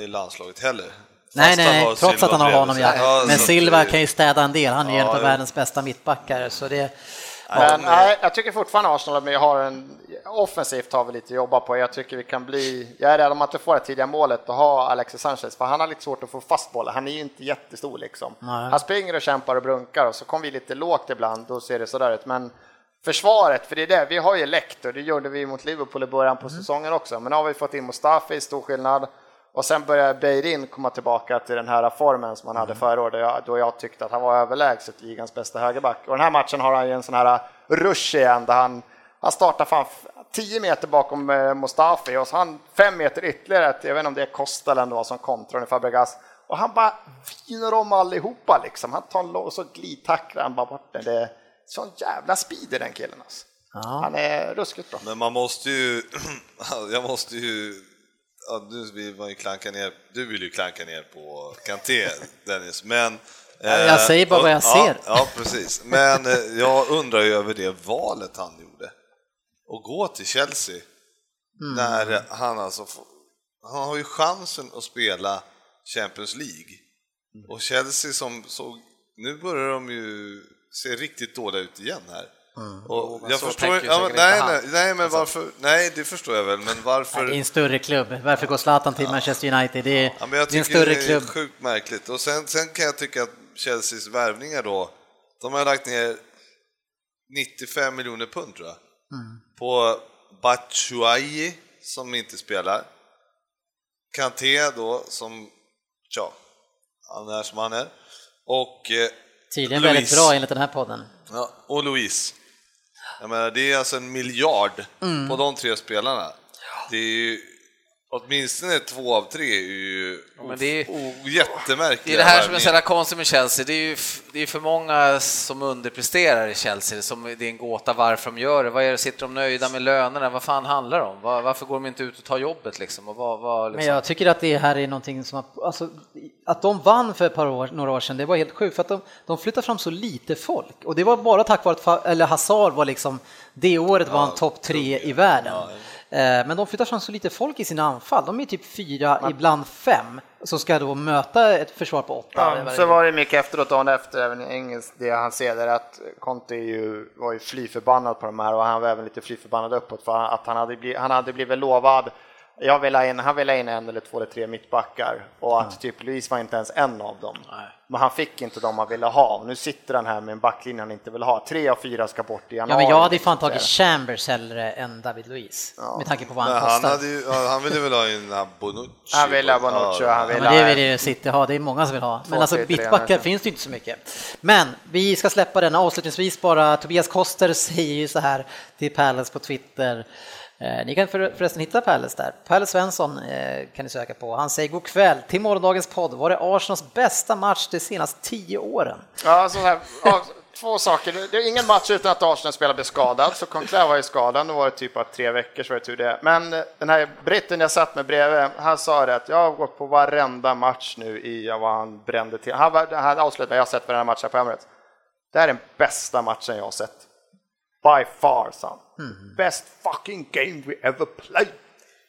i, i landslaget heller. Nej, Fast nej, trots att Silva han har honom ja. Ja, Men att Silva det- kan ju städa en del, han är ju en Ja, av jo. världens bästa mittbackar. Så det, Men nej, jag tycker fortfarande Arsenal har en offensivt har vi lite att jobba på. Jag tycker vi kan bli, jag är rädd om att vi får det tidiga målet att ha Alexis Sanchez, för han har lite svårt att få fast bollen. Han är ju inte jättestor liksom. Nej. Han springer och kämpar och brunkar och så kommer vi lite lågt ibland, då ser det sådär ut. Men försvaret, för det är det, vi har ju läckt och det gjorde vi mot Liverpool i början på säsongen också. Men nu har vi fått in Mustafi, stor skillnad. Och sen börjar Beirin komma tillbaka till den här formen som han hade förra året, då jag, då jag tyckte att han var överlägset ligans bästa högerback. Och den här matchen har han ju en sån här rush igen, där han, han startar fan 10 meter bakom eh, Mustafi och så han fem meter ytterligare, jag vet inte om det är Costa eller vad som kontrar Fabregas. Och han bara viner om allihopa liksom. Han tar en lång och så glidtacklar han bara bort den. Det är sån jävla speed i den killen alltså. Han är ruskigt bra. Men man måste ju, (clears throat) jag måste ju, ja, nu vill man ju klanka ner, du vill ju klanka ner på Kanté (laughs) Dennis, men eh, jag säger bara vad jag ja, ser. Ja, precis. Men eh, jag undrar ju över det valet han gjorde. Att gå till Chelsea, Mm. när han alltså, får- han har ju chansen att spela Champions League. Och Chelsea som såg, nu börjar de ju se riktigt dåliga ut igen här. Och men jag så förstår ja, men, nej, nej. Alltså- nej, men varför, nej, det förstår jag väl, men varför? det är en större klubb. Varför går Zlatan till Manchester United? Det är, Ja, men jag det är en större det är klubb. sjukt märkligt. Och sen, sen kan jag tycka att Chelseas värvningar då, de har lagt ner 95 miljoner pund tror jag, Mm. På Batshuayi som inte spelar, Kanté då som, ja, han är som han är, och eh, Tydligen väldigt bra enligt den här podden. Ja, och Louise. Jag menar, det är alltså en miljard Mm. på de tre spelarna. Det är ju, åtminstone två av tre är ju men det är- jättemärkliga Det är det här som är så konstigt med Chelsea. Det är ju det är för många som underpresterar i Chelsea. Som det är en gåta varför de gör det. Vad är det, sitter de nöjda med lönerna? Vad fan handlar det om? Var, varför går de inte ut och tar jobbet liksom? Och vad, vad, Men liksom? jag tycker att det här är någonting som, alltså, att de vann för ett par år, några år sedan, det var helt sjukt för att de, de flyttade fram så lite folk och det var bara tack vare att eller Hazard var liksom, det året var han topp tre i världen. Eh, Men de flyttar fram så lite folk i sina anfall, de är typ fyra, ibland fem, som ska då möta ett försvar på åtta. Ja, så var det mycket efteråt, dagen efter, även i engelsk, det han ser där att Conte ju, var ju fly förbannad på de här och han var även lite fly förbannad uppåt för att han hade, blivit, han hade blivit lovad jag vill in, han ville ha in en eller två eller tre mittbackar och att typ Luis var inte ens en av dem. Men han fick inte dem han ville ha och nu sitter han här med en backlinje han inte vill ha. Tre av fyra ska bort i Ja, januari. men jag hade ju fan tagit Chambers hellre än David Luiz, med tanke på vad han han, kostar. hade ju, ja, han ville väl ha in Bonucci. Han ville ha Bonucci och han Ja, ville men det vill en- ju City ha, det är många som vill ha. Men alltså nästan. finns det inte så mycket. Men vi ska släppa den avslutningsvis bara. Tobias Koster (laughs) säger ju så här till Palace på Twitter. Eh, ni kan förresten hitta Palace där. Pärle Svensson eh, kan ni söka på. Han säger god kväll till morgondagens podd. Var det Arsenals bästa match de senaste tio åren? Ja, alltså så här, två saker. Det är ingen match utan att Arsenal spelare blev skadad, så Conclair var ju skadad. Nu var det typ av tre veckor så var det tur det. Men eh, den här britten jag satt med bredvid, han sa det att jag har gått på varenda match nu i vad han brände till. Han, var- han avslutade, jag har sett varenda match här på Emirates. Det här är den bästa matchen jag har sett. By far, sa han. Best fucking game we ever played.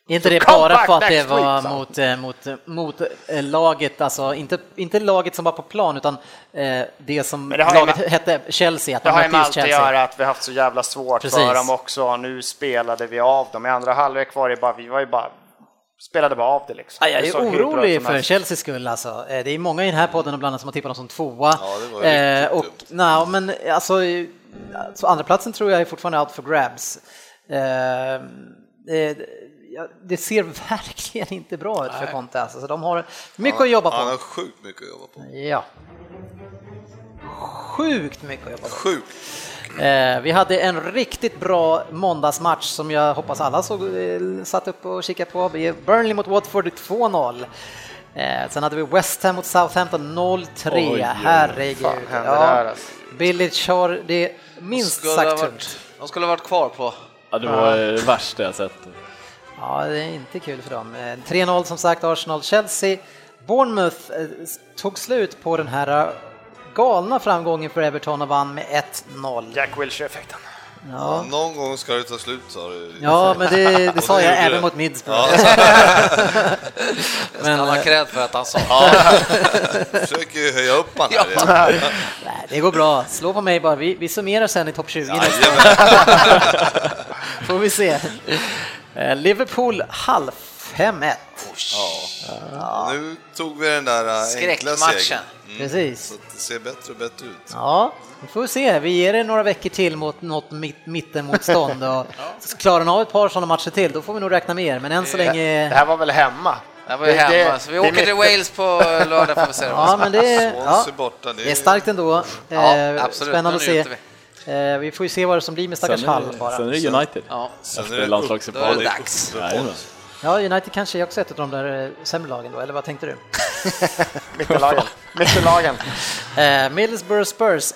Är inte So det bara för att det var week, son. mot, eh, mot, mot eh, laget, alltså inte, inte laget som var på plan utan eh, det som det laget med- hette Chelsea, att Det de har ju med allt att göra att vi har haft så jävla svårt Precis. för dem också. Nu spelade vi av dem. I andra halvlek var det bara, vi var ju bara, spelade bara av det liksom. Ja, jag Det är orolig för. Chelseas skull alltså. Eh, Det är många i den här podden och bland annat som har tippat dem som tvåa. Ja, det var Eh, och, nej, men alltså, eh, alltså, andra platsen tror jag är fortfarande out for grabs. Eh, eh, ja, det ser (laughs) verkligen inte bra ut för Conte alltså, så de har mycket att jobba Han har på. sjukt mycket att jobba på. Ja. Sjukt mycket att jobba på. Sjukt. Eh, vi hade en riktigt bra måndagsmatch som jag hoppas alla såg, eh, satt upp och kikade på. Burnley mot Watford 2-0. Eh, sen hade vi West Ham mot Southampton 0-3. Oj. Herregud. Fan där, alltså? Billich har det minst ha sagt varit, de skulle ha varit kvar på Ja, det var det värsta jag sett. Ja, det är inte kul för dem. Eh, 3-0 som sagt, Arsenal-Chelsea. Bournemouth eh, tog slut på den här eh, galna framgången för Everton och vann med 1-0. Jack Wilshere-effekten. Ja, Någon gång ska det ta slut sa du. ja men det, det sa det jag även det. mot Middlesbrough. Ja, (laughs) Men, han har eh, cred för att han sa. (laughs) försöker ju höja upp han här. nej, det går bra. Slå på mig bara. Vi, vi summerar sen i topp 20 nästa Jajamän. (laughs) Får vi se. Eh, Liverpool halv 5-1. Nu tog vi den där äh, enkla segern. Precis. Så att det ser bättre och bättre ut. Ja, vi får se. Vi ger det några veckor till mot något mitt, mittenmotstånd och (laughs) klarar ni av ett par sådana matcher till, då får vi nog räkna med er. Men än så Det länge... här var väl hemma? Det var ju Det- hemma, det- så vi det är åker till Wales på lördag får vi se. (laughs) Ja, men det, ja, Swansea borta, det det är starkt ändå. Ja, Eh, absolut. Spännande att se. Eh, Vi får ju se vad det som blir med stackars Hall är, bara. sen är det United. Ja, Sen är Efter det upp- då är landslagsuppehållet. det dags. Ja, United kanske är också ett av de där eh, sämre lagen då, eller vad tänkte du? (laughs) Mittenlagen. Mittenlagen. (laughs) Eh, Middlesbrough Spurs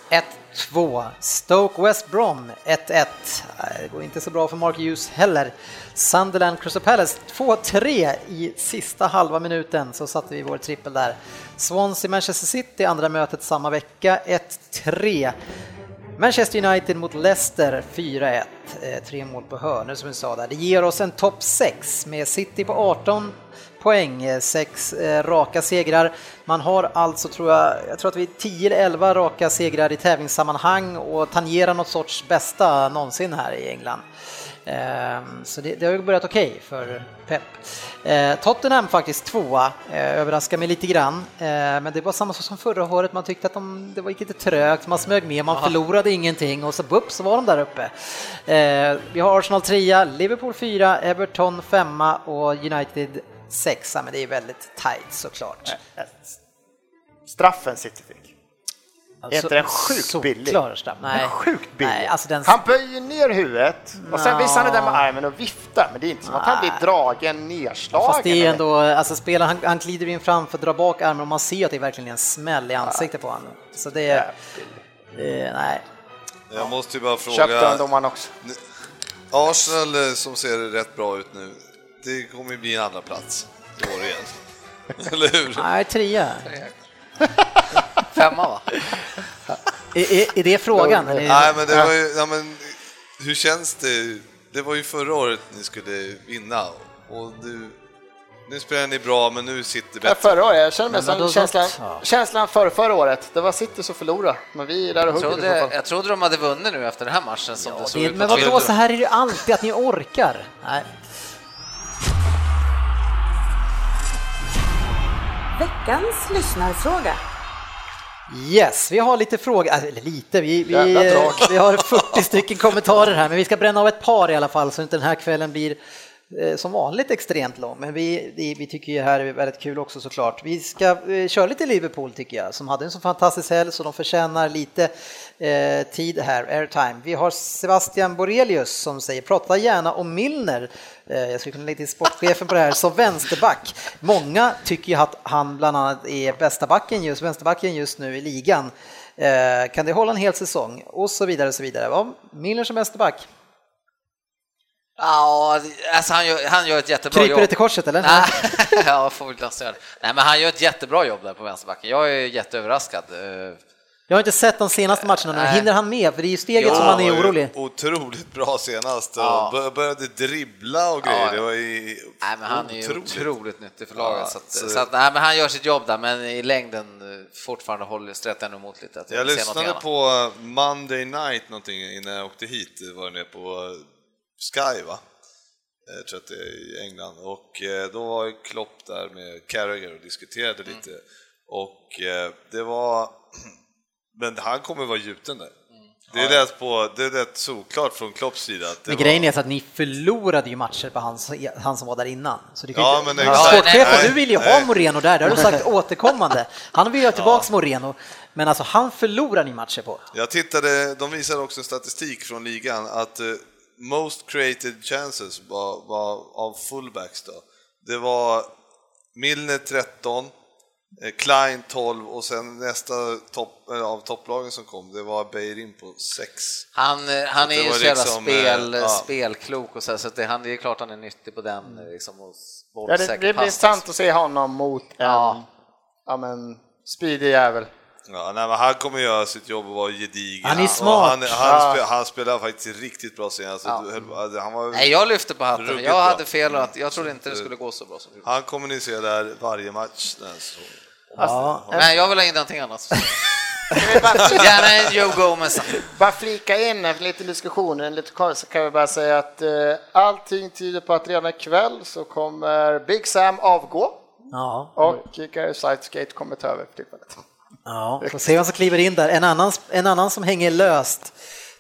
1-2. Stoke West Brom 1-1. Eh, det går inte så bra för Mark Hughes heller. Sunderland Crystal Palace 2-3 i sista halva minuten så satte vi vår trippel där. Swansea Manchester City andra mötet samma vecka 1-3. Manchester United mot Leicester 4-1, eh, tre mål på hörnor som vi sa där. Det ger oss en topp 6 med City på 18 poäng, eh, sex eh, raka segrar. Man har alltså, tror jag, jag tror att vi är 10 eller 11 raka segrar i tävlingssammanhang och tangerar något sorts bästa någonsin här i England. Ehm, Så det, det har ju börjat okej för Pep. Eh, Tottenham faktiskt tvåa, överraskar mig lite grann. Men det var samma sak som förra året, man tyckte att de, det var gick lite trögt, man smög med, man förlorade ingenting och så bupp så var de där uppe. Vi har Arsenal trea, Liverpool fyra, Everton femma och United sexa, men det är väldigt tajt såklart. Straffen City fick. Alltså, inte den sjukt billig? Solklar straff. Nej. Sjukt billig. Nej, alltså den... Han böjer ner huvudet och sen Nå. visar han det där med armen och viftar, men det är inte som att han blir dragen, nedslagen. Fast det är ändå, alltså spelaren han, han glider in framför, drar bak armen och man ser att det är verkligen en smäll i ansiktet på honom. Så det är, eh, nej. Jag måste ju bara Köpte han fråga. domaren också. Arsenal eh, som ser rätt bra ut nu, det kommer ju bli en andra plats i år igen. (laughs) Eller hur? Nej, trea. Femma va? Är, är, är det frågan? Eller? Nej, men det var ju, ja, men hur känns det? Det var ju förra året ni skulle vinna och nu, nu spelar ni bra, men nu sitter Ja, bättre. förra året, jag känner mig som känslan, ja. känslan för förra året. Det var City som förlorade, men vi är där och Jag hugger trodde, jag trodde de hade vunnit nu efter den här matchen som det såg Det, ut men vadå, så här är det ju alltid, att ni orkar. Nej. Veckans lyssnarfråga. Yes, vi har lite frågor, alltså, eller lite, vi, vi, vi har 40 stycken kommentarer här, men vi ska bränna av ett par i alla fall så inte den här kvällen blir eh, som vanligt extremt lång. Men vi, vi, vi tycker ju det här är väldigt kul också såklart. Vi ska eh, köra lite Liverpool tycker jag, som hade en så fantastisk helg så de förtjänar lite eh, tid här, airtime. Vi har Sebastian Borelius som säger prata gärna om Milner. Eh, jag skulle kunna lägga till sportchefen på det här, som vänsterback. Många tycker ju att han bland annat är bästa backen just, vänsterbacken just nu i ligan. Eh, kan det hålla en hel säsong? Och så vidare och så vidare. Ja, Milner som vänsterback. Ja, alltså han gör, han gör ett jättebra Kryper jobb. det till korset eller? Nej, (laughs) ja, får väl. Nej, men han gör ett jättebra jobb där på vänsterbacken. Jag är jätteöverraskad. Eh, Jag har inte sett de senaste matcherna nu. Nej. Hinner han med? För det är ju steget Ja, som var är orolig. Otroligt bra senast och Ja. bör- började dribbla och grejer. Ja. Det var ju Nej, men han är ju otroligt. otroligt nyttig för laget. Ja, så att, så- så att, nej, men han gör sitt jobb där, men i längden eh, fortfarande håller nog emot lite. Att Jag lyssnade på Monday Night någonting innan jag åkte hit, var nere på Sky va? Jag tror att det är i England och eh, då var Klopp där med Carragher och diskuterade Mm. lite och eh, det var, (clears throat) men han kommer vara gjuten där. Det är rätt på, det är rätt solklart från Klopps sida. Att det Men var- grejen är så att ni förlorade ju matcher på han, han som var där innan. Så det Ja, inte, men Ja. Sportchefen, Nej, du vill ju ha nej. Moreno där, det har du sagt (laughs) återkommande. Han vill ju ha tillbaks Moreno, men alltså han förlorar ni matcher på. Jag tittade, de visade också statistik från ligan att eh, most created chances var, var av fullbacks då. Det var Milner 13, eh, Klein 12 och sen nästa topp, eller av topplagen som kom, det var Beirin på 6. Han, eh, han är ju så jävla liksom, spel, eh, ja. spelklok och så, här, så att det, han, det är klart han är nyttig på den eh, liksom, och Ja, det, det blir intressant att se honom mot en Ja. ja. men, speedig jävel. Ja, nej, men han kommer göra sitt jobb och vara gedigen. Han är smart. Han, han, spel, han spelar faktiskt riktigt bra senast. Alltså, Han, var, Nej, jag lyfte på hatten. Jag hade fel att jag trodde inte det skulle gå så bra som det gjorde. han kommunicerar varje match den här säsongen. Ja, Men jag vill ha in någonting annat. (laughs) Gärna en Joe Gomez. bara flika in en liten diskussion, en lite så kan vi bara säga att eh, allting tyder på att redan ikväll så kommer Big Sam avgå ja. och Gary Southgate kommer ta över för tillfället. Ja, får se vem som kliver in där. En annan, en annan som hänger löst,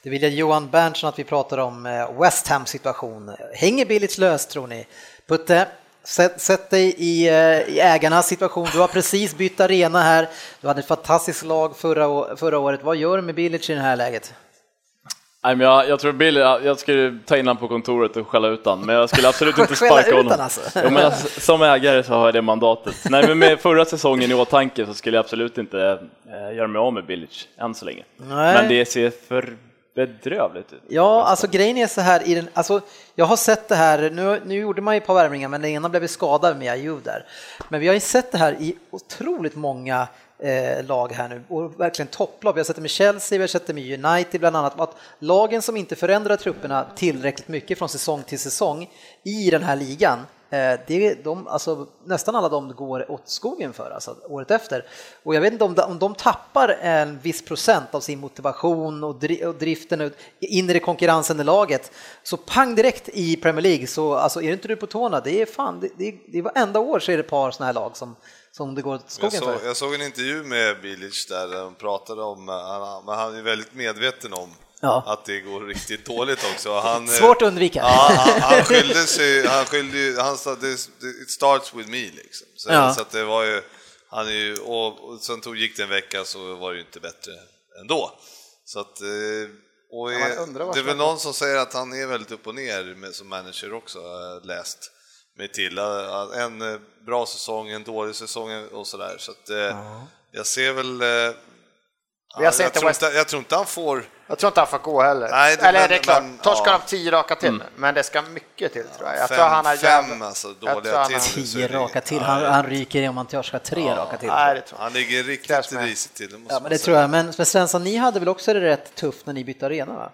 det vill jag Johan Berntsen att vi pratar om eh, West Ham situation. Hänger Billits löst tror ni? Putte, sätt, sätt dig i, eh, i ägarnas situation. Du har precis bytt arena här. Du hade ett fantastiskt lag förra, förra året. Vad gör du med Bilic i det här läget? Nej, men jag, jag tror Billy, jag skulle ta in honom på kontoret och skälla ut honom, men jag skulle absolut inte (laughs) sparka honom. alltså? Jo, men alltså, som ägare så har jag det mandatet. Nej, men med förra säsongen i åtanke så skulle jag absolut inte eh, göra mig av med Bilic än så länge. Nej. Men det ser för bedrövligt ut. Ja, alltså grejen är så här, i den, alltså, jag har sett det här, nu, nu gjorde man ju ett par värvningar men den ena blev ju skadad med Ayew där. Men vi har ju sett det här i otroligt många eh, lag här nu och verkligen topplag. Vi har sett det med Chelsea, vi har sett det med United bland annat. Att lagen som inte förändrar trupperna tillräckligt mycket från säsong till säsong i den här ligan det, de, alltså, nästan alla de går åt skogen för alltså, året efter. Och jag vet inte om de, om de tappar en viss procent av sin motivation och, dri, och driften ut, inre konkurrensen i laget, så pang direkt i Premier League så alltså, är inte du på tårna, det är fan, det, det, det är varenda år så är det ett par sådana här lag som, som det går åt Jag skogen såg, för. jag såg en intervju med Bilic där de pratade om, eh, men han är väldigt medveten om Ja. att det går riktigt dåligt också. Han, eh, (laughs) Svårt att undvika. Ja, han, han skyllde sig, han skyllde ju, han sa it starts with me liksom. Så, Ja. så att det var ju, han är ju, och, och sen tog, gick det en vecka så var det ju inte bättre ändå. Så att, eh, och Ja, är, det är väl någon som säger att han är väldigt upp och ner med, som manager också, läst mig till. Eh, En eh, bra säsong, en dålig säsong och sådär. Så att, eh, jag ser väl... Vi har ja, sett jag, tror West- inte, jag tror inte han får... Jag tror inte han får gå heller. Nej, det- Eller men- det är klart, men- torskar ja. de tio raka till, men det ska mycket till tror jag. Jag fem, tror han har fem jävla- alltså, jag tror dåliga han till. har- Tio raka till, han, han ryker i om han torskar tre raka till. Nej, det tror jag. Han ligger riktigt risigt till, det måste Ja, men det säga. tror jag. Men, men Svensson, ni hade väl också det rätt tufft när ni bytte arena? Va?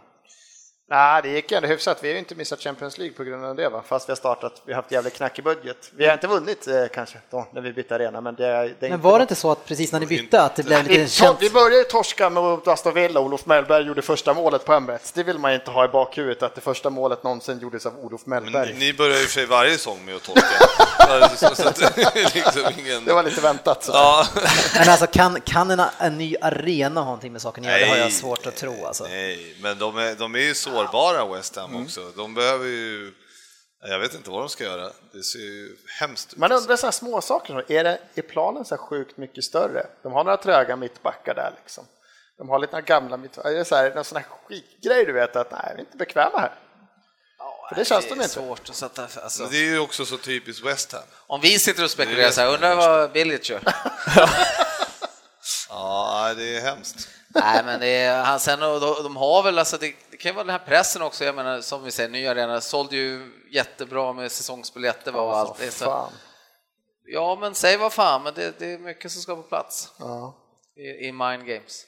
Nej, det gick ändå hyfsat. Vi har ju inte missat Champions League på grund av det, va? fast vi har startat. Vi har haft jävligt knackig budget. Vi har inte vunnit eh, kanske då, när vi bytte arena, men det, är- det Men inte var det inte så att precis när ni bytte att det blev lite vi, känt? vi började ju torska mot Aston Villa, Olof Mellberg gjorde första målet på Emirates. Det vill man ju inte ha i bakhuvudet, att det första målet någonsin gjordes av Olof Men Mellberg. ni, ni börjar ju för sig varje säsong med att torska. så, så liksom ingen... Det var lite väntat. Så. Ja. Men alltså kan, kan en, en ny arena ha någonting med saken att göra? Det har jag svårt att tro alltså. Nej, men de är, de är ju sårbara West Ham Mm. också. De behöver ju... Jag vet inte vad de ska göra. Det ser ju hemskt ut. Man undrar sådana små saker. Är, det, är planen så här sjukt mycket större? De har några tröga mittbackar där liksom. De har lite gamla mittbackar. Är det så här, någon sån här skitgrej du vet att nej, vi är inte bekväma här. För det känns det de är inte. svårt att sätta... Alltså, det är ju också så typiskt West Ham. om vi sitter och spekulerar så här, det undrar vad Bilic gör? (laughs) Ja, det är hemskt. Nej, men det är, han, sen, och de, de har väl, alltså det kan vara den här pressen också, jag menar som vi säger, nya arena sålde ju jättebra med säsongsbiljetter och allt det. Så, ja, men säg vad fan, men det, det är mycket som ska på plats Ja. i, i mind games.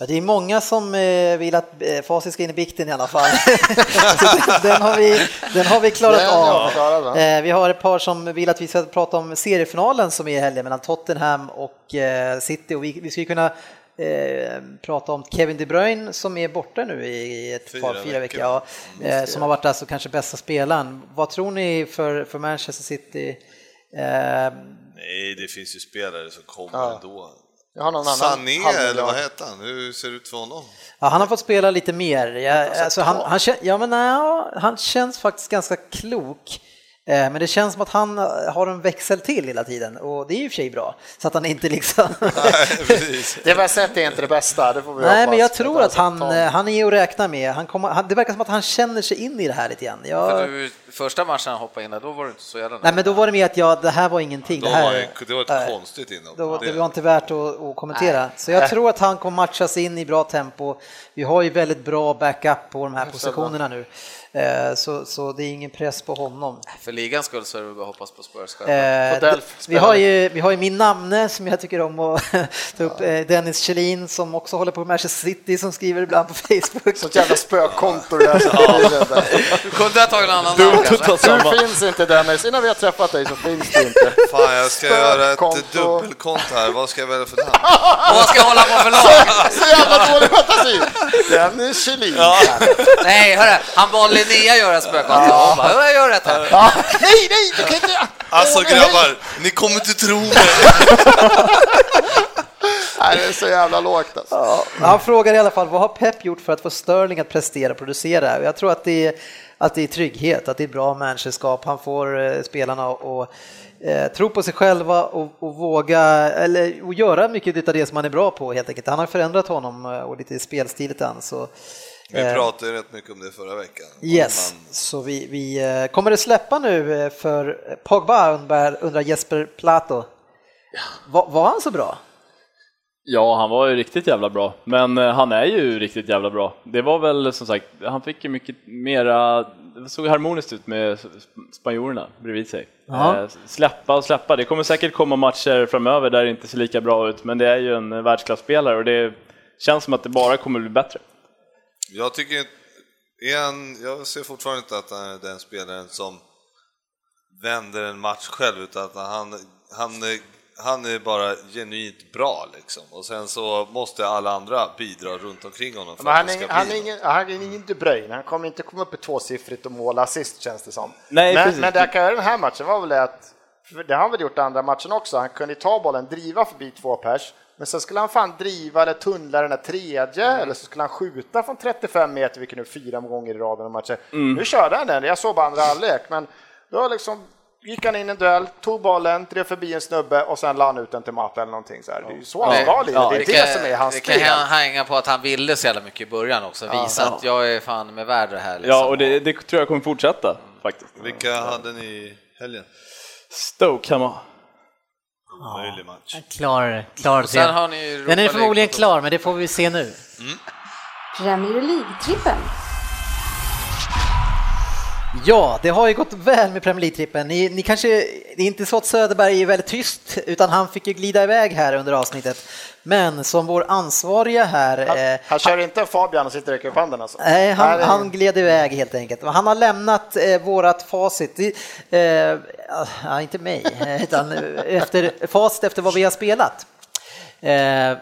Ja, det är många som eh, vill att eh, Facit ska in i bikten i alla fall. (laughs) Den, har vi, den har vi klarat av. av. Eh, Vi har ett par som vill att vi ska prata om seriefinalen som är i helgen mellan Tottenham och City och vi, vi ska ju kunna eh, prata om Kevin De Bruyne som är borta nu i ett Fyra par, fyra veckor. veckor, ja, eh, som har varit alltså kanske bästa spelaren. Vad tror ni för, för Manchester City? Eh, Nej, det finns ju spelare som kommer Ja. ändå. Jag har någon annan Sané, eller vad heter han? Hur ser det ut för honom? Ja, han har fått spela lite mer. Jag, alltså, han, han, ja, men, ja, han känns faktiskt ganska klok. Eh, Men det känns som att han eh, har en växel till hela tiden och det är ju i och för sig bra. Så att han inte liksom... (laughs) Nej, precis. Det sett är inte det bästa, det får vi Nej, hoppas. men jag tror att han, eh, han är att räkna med. Han kommer, det verkar som att han känner sig in i det här lite grann. För Jag, du första matchen han hoppade in där, då var det inte så jävla Nej, men då var det mer att jag, det här var ingenting. Då Det, här, var det, det var ett Nej. konstigt inhopp. Det- det var inte värt att, att kommentera. Så jag tror att han kommer matchas in i bra tempo. Vi har ju väldigt bra backup på de här positionerna nu. Eh, Så, så det är ingen press på honom. För ligans skull så är det bara att hoppas på Spurs själva. Eh, vi, har ju, vi har ju min namne som jag tycker om att (laughs) ta upp, eh, Dennis Kjellin som också håller på med Manchester City som skriver ibland på Facebook. Sånt jävla spökkonto det där. som (laughs) Du kunde ha tagit en annan namn. Du finns inte Dennis, innan vi har träffat dig så finns du inte. Fan, jag ska göra ett dubbelkonto här. Vad ska jag välja för namn? (laughs) Vad ska jag hålla på för lag? Så jävla dålig fantasi! Dennis Kjellin. Nej, hörru, han bad Linnea göra spökkonto. Hon bara, "Ja, jag gör det här. Ja, nej, nej, du kan inte... Alltså grabbar, ni kommer inte tro mig. (laughs) Nej, det är så jävla lågt alltså. Ja, han frågar i alla fall vad har Pep gjort för att få Sterling att prestera och producera? Jag tror att det är, att det är trygghet, att det är bra managerskap. Han får eh, spelarna att eh, tro på sig själva och, och våga eller och göra mycket av det som han är bra på helt enkelt. Han har förändrat honom eh, och lite spelstil lite grann, så Vi pratade rätt mycket om det förra veckan. Yes, Man, så vi, vi kommer det släppa nu för Pogba undrar, undrar Jesper Plato. Var, var han så bra? Ja, han var ju riktigt jävla bra, men eh, han är ju riktigt jävla bra. Det var väl som sagt, han fick ju mycket mera, det såg harmoniskt ut med sp- spanjorerna bredvid sig. Ja. Eh, Släppa och släppa, det kommer säkert komma matcher framöver där det inte ser lika bra ut, men det är ju en eh, världsklasspelare och det känns som att det bara kommer bli bättre. jag tycker inte... Igen, jag ser fortfarande inte att han är den spelaren som vänder en match själv, utan att han, han, är- han är bara genuint bra liksom. Och sen så måste alla andra bidra runt omkring honom för Men att han det är, ska han, är bli ingen, han är ingen De Bruyne, han kommer inte komma upp i tvåsiffrigt och måla assist känns det som. Nej, men, precis. men det han kan göra i den här matchen var väl det att, för det har han väl gjort i andra matchen också, han kunde ta bollen, driva förbi två pers, men sen skulle han fan driva eller tunnla den här tredje, eller så skulle han skjuta från 35 meter, vilket nu fyra gånger i raden av matcher. Nu körde han den, jag såg bara andra halvlek, men då liksom gick han in i en duell, tog bollen, drev förbi en snubbe och sen la han ut den till Matta eller någonting så här. Det är ju så han ska lira, det är det som är hans det kan hänga på att han ville så jävla mycket i början också, visa att jag är fan med värd det här. Liksom. Ja, och det, det tror jag kommer fortsätta faktiskt. Vilka hade ni i helgen? Stoke hemma. Möjlig match. Klar, klar sen har ni Europa Den är förmodligen klar, men det får vi se nu. Premier League-trippen. Ja, det har ju gått väl med Premier League-trippen. Ni, ni kanske, det är inte så att Söderberg är väldigt tyst, utan han fick ju glida iväg här under avsnittet. Men som vår ansvariga här, Han, eh, han kör inte Fabian och sitter och räcker upp handen alltså? Nej, han, han gled iväg helt enkelt. Han har lämnat eh, vårat facit, eh, ja, inte mig, eh, utan eh, efter, facit efter vad vi har spelat. Eh,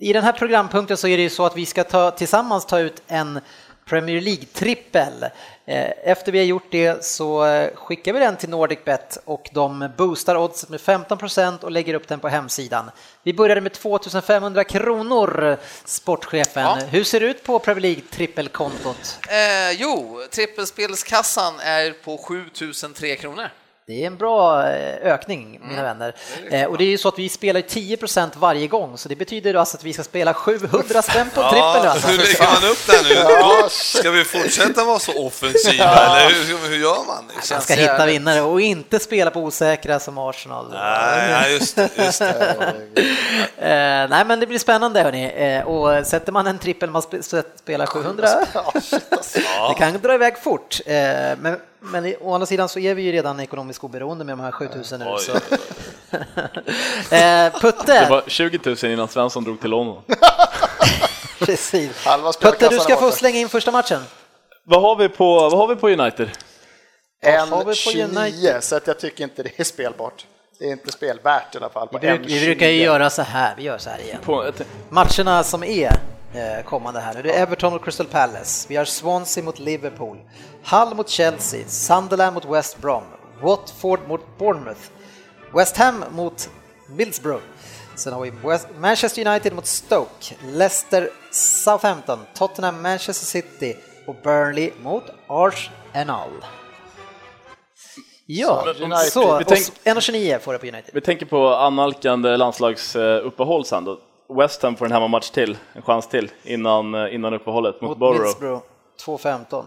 I den här programpunkten så är det ju så att vi ska ta, tillsammans ta ut en Premier League-trippel. Eh, Efter vi har gjort det så skickar vi den till NordicBet och de boostar oddset med 15% och lägger upp den på hemsidan. Vi började med 2500 kronor, sportchefen. Ja. Hur ser det ut på Premier League-trippelkontot? Eh, jo, trippelspelskassan är på 7003 kronor. Det är en bra eh, ökning, mina vänner. Eh, Och det är ju så att vi spelar 10% varje gång, så det betyder alltså att vi ska spela 700 spänn på trippel. Ja, Alltså. hur lägger man upp det nu? (laughs) Då ska vi fortsätta vara så offensiva, eller hur, hur gör man? Liksom? Man ska hitta vinnare och inte spela på osäkra som Arsenal. Nej, just det. Just det. (laughs) Eh, nej, men det blir spännande hörni. Och sätter man en trippel man spelar 700, (laughs) det kan dra iväg fort. Men, men i- å andra sidan så är vi ju redan ekonomiskt oberoende med de här 7000 nu. Oj. Så. (laughs) eh, Putte, Det var 20 000 innan Svensson drog till London. (laughs) precis. Putte, du ska få slänga in första matchen. Vad har vi på, vad har vi på United? Vad har En vi på 29, United? så att jag tycker inte det är spelbart. Det är inte spelvärt i alla fall. På Vi, bruk, vi brukar ju 29. göra så här, vi gör så här igen. På Matcherna som är kommande här. Nu, det är Everton mot Crystal Palace, vi har Swansea mot Liverpool, Hull mot Chelsea, Sunderland mot West Brom, Watford mot Bournemouth, West Ham mot Middlesbrough, sen har vi West, Manchester United mot Stoke, Leicester Southampton, Tottenham Manchester City. Och Burnley mot Arsenal. Ja, så och 1,29 får det på United. vi tänker på annalkande landslagsuppehåll sen då. West Ham får en hemmamatch till, en chans till innan, eh, innan uppehållet mot, mot Borough. Middlesbrough 2.15.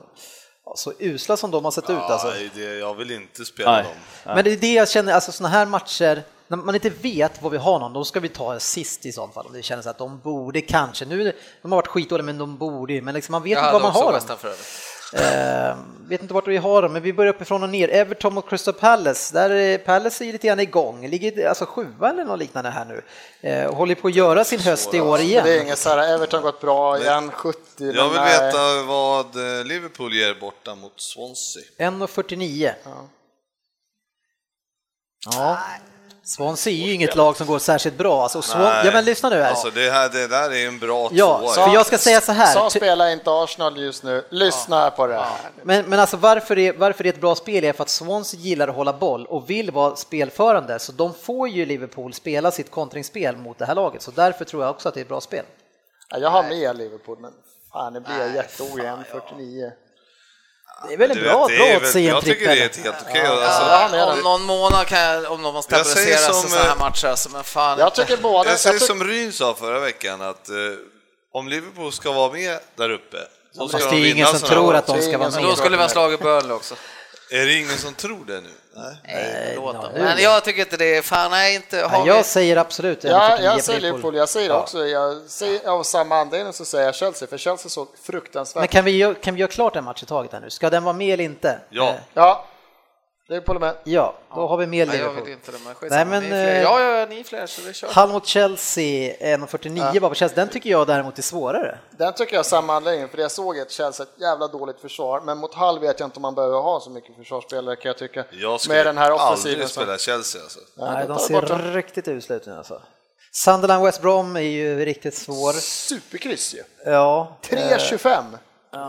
så usla som de har sett ut alltså. Nej, det, jag vill inte spela Nej. dem. Men det är det jag känner, alltså sådana här matcher, när man inte vet vad vi har någon, då ska vi ta sist i sånt fall. Om det känns att de borde kanske, nu de har varit skitdåliga men de borde ju, men liksom man vet inte vad man har dem. För övrigt. Eh, vet inte vart vi har dem, men vi börjar uppifrån och ner. Everton mot Crystal Palace, där är Palace är ju lite grann igång, ligger alltså sjua eller något liknande här nu. Eh, håller på att göra sin höst i år igen. Det är inget så här, Everton gått bra igen, 70. Jag vill nej. veta vad eh, Liverpool ger borta mot Swansea. 1,49. Ja. Swansea är ju inget lag som går särskilt bra. Alltså, Swan... Ja men lyssna nu här. Alltså det, här, det där är en bra Ja, tvåa. för jag ska säga så här. Så spelar inte Arsenal just nu. Lyssna här på det här. Men, men alltså varför det, varför det är ett bra spel är för att Swansea gillar att hålla boll och vill vara spelförande, så de får ju Liverpool spela sitt kontringsspel mot det här laget, så därför tror jag också att det är ett bra spel. Ja, jag har med Liverpool, men fan, det blir jätteojämn 49. Det är väl en Du bra, vet, det bra att se en Jag tycker det är trippel. helt okej. Ja, Alltså, Ja, om någon månad kan jag, om säger stabiliseras i som, sådana här eh, matcher, alltså, men fan Jag tycker båda... jag säger jag som Ryn sa förra veckan att eh, om Liverpool ska vara med där uppe så ska Fast de det är vinna ingen som tror att de ska vara med. då skulle vi ha slagit Burnley också. Är det ingen som tror det nu? Nej. Nej, då. nu- Men jag tycker inte det fan nej inte, har Ja, vi... jag säger absolut Ja, 1,49 jag säger Liverpool, jag säger det också. Jag säger, av samma anledning så säger jag Chelsea, för Chelsea såg fruktansvärt... Men kan vi, kan vi göra klart en match i taget här nu? Ska den vara med eller inte? Ja. Eh, Ja, Liverpool är med. Ja, då har vi med Nej, jag Liverpool. vill inte det, men Nej, men, ni är fler. eh, Ja, ja, ja, ni är fler, så det kör. Hall mot Chelsea, 1,49 var på Chelsea. Den tycker jag däremot är svårare. Den tycker jag är samma anledning, för jag såg ett Chelsea ett jävla dåligt försvar, men mot Hall vet jag inte om man behöver ha så mycket försvarsspelare kan jag tycka. Jag skulle med den här offensiven. aldrig spela Chelsea alltså. Ja, Nej, då de vi ser dem. riktigt usla ut nu alltså. Sunderland West Brom är ju riktigt svår. Superkryss ju. Ja, 3-25.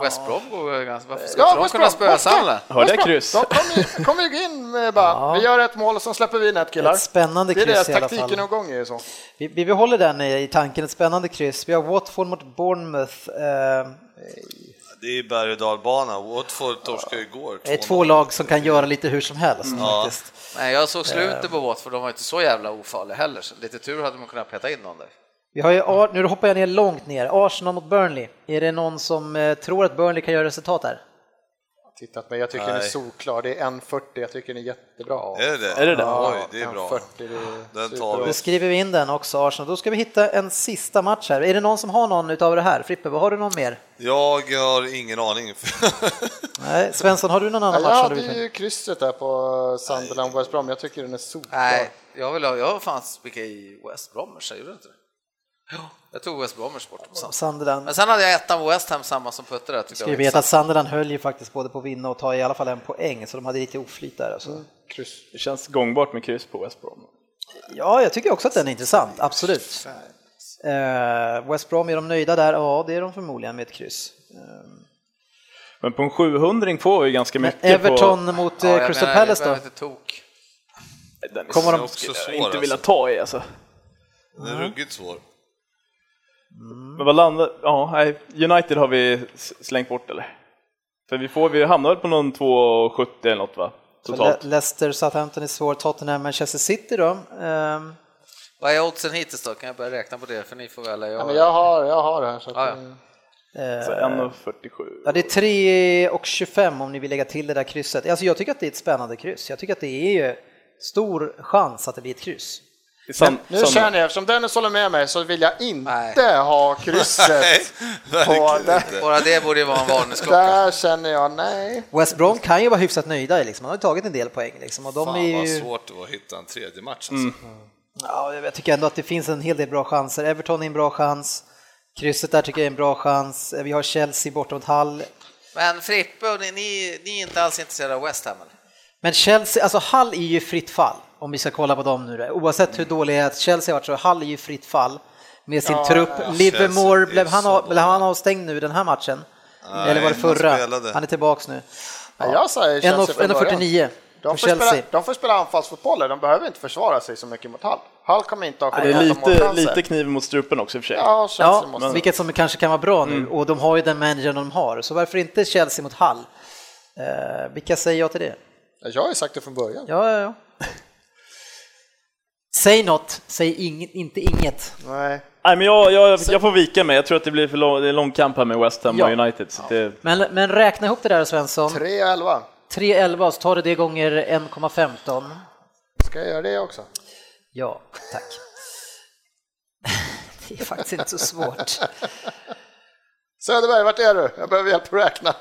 West Brom går ganska... Varför ska Ja, de West kunna spöa. Sunderland? Hörde jag kryss? De kommer kom ju in med bara, vi gör ett mål och så släpper vi in ett killar. ett spännande Det är kryss i alla taktiken fall. någon gång är ju så. Vi, vi behåller den i tanken, ett spännande kryss. Vi har Watford mot Bournemouth. Eh, Det är berg och dalbana. Watford torskade ju igår. Det är 2-0. två lag som kan göra lite hur som helst Mm. faktiskt. Nej, jag såg slutet på Watford, de var inte så jävla ofarliga heller. Så lite tur hade man kunnat peta in någon där. Vi har ju, nu hoppar jag ner långt ner, Arsenal mot Burnley. Är det någon som eh, tror att Burnley kan göra resultat här? Tittat men jag tycker den är Nej. solklar. Det är 1.40, jag tycker den är jättebra. Är det? Är det det? Oj, det är bra. 1.40, det är Den tar vi. Då skriver vi in den också, Arsenal. Då ska vi hitta en sista match här. Är det någon som har någon utav det här? Frippe, vad har du någon mer? Jag har ingen aning. (laughs) Nej, Svensson, har du någon Ja, annan jag match? som hade ju krysset där på Sunderland West Brom, jag tycker den är solklar. Nej, jag vill ha, jag har fan spikat i West Bromers, säger du inte det? Ja. Jag tog West Bromers bort. på samma. Sunderland. Men sen hade jag ettan West Ham, samma som Putte där. Ska jag vi veta att. Sunderland höll ju faktiskt både på att vinna och ta i alla fall en poäng, så de hade lite oflyt där. Alltså. Kryss. Det känns gångbart med kryss på West Brom. Ja, jag tycker också att den är intressant, absolut. Eh, West Brom, är de nöjda där? Ja, det är de förmodligen med ett kryss. Eh, Men på en 700 får vi ganska Men mycket Everton mot eh, Ja, jag Crystal menar, Palace då? behöver inte tok. på... Den är Kommer de- inte alltså. vilja ta i alltså. Den är ruggigt svår. Men vad landar... Ja, nej, United har vi slängt bort eller? För vi får, vi hamnar väl på någon 2,70 eller något va? Så Totalt. Le- Leicester, Southampton är svår, Tottenham, Manchester City då? Ehm, Vad är oddsen hittills då? Kan jag börja räkna på det? För ni får välja. Ja, Jag... men jag har, jag har det här. Så att, Ja, ja. eh, Så 1,47. Ja, det är 3 och 25 om ni vill lägga till det där krysset. Alltså jag tycker att det är ett spännande kryss. Jag tycker att det är ju stor chans att det blir ett kryss. Sam, Nu sam- känner jag, eftersom Dennis håller med mig så vill jag inte Nej. ha krysset. Nej, på verkligen det. inte. Bara det borde ju vara en varningsklocka. Där känner jag nej. West Brom kan ju vara hyfsat nöjda, liksom. de har ju tagit en del poäng. Liksom. Och de Fan är vad ju... svårt det var att hitta en tredje match alltså. Mm. ja, jag tycker ändå att det finns en hel del bra chanser. Everton är en bra chans. Krysset där tycker jag är en bra chans. Vi har Chelsea borta mot Hull. Men Frippe, ni, ni, ni är inte alls intresserade av West Ham? eller? Men Chelsea, alltså Hull är ju fritt fall om vi ska kolla på dem nu. då. Oavsett hur dåliga Chelsea har varit så Hull är ju fritt fall med sin trupp. Livermore, Chelsea är blev han, av, blev han avstängd nu den här matchen? Nej, Eller var det förra? Han är tillbaks nu. Ja. Jag säger Chelsea från början. 1,49 De får, spela, Chelsea. de får spela anfallsfotboll, de behöver inte försvara sig så mycket mot Hall. Hall kommer inte ha det är 17 lite, lite kniv mot strupen också i och för sig. Ja, Ja, måste. vilket som kanske kan vara bra Mm. nu och de har ju den managern de har. Så varför inte Chelsea mot Hull? Eh, vilka säger jag till det? Jag har ju sagt det från början. Ja, ja, ja. Säg något, säg ing, inte inget. Nej. Nej, men jag, jag, jag får vika mig. Jag tror att det blir för lång, det är lång kamp här med West Ham Ja. och United. Så det, Men, men räkna ihop det där Svensson. 3-11. 3-11 så tar du det gånger 1,15. Ska jag göra det också? Ja, tack. (laughs) Det är faktiskt inte så svårt. Söderberg, vart är du? Jag behöver hjälp att räkna.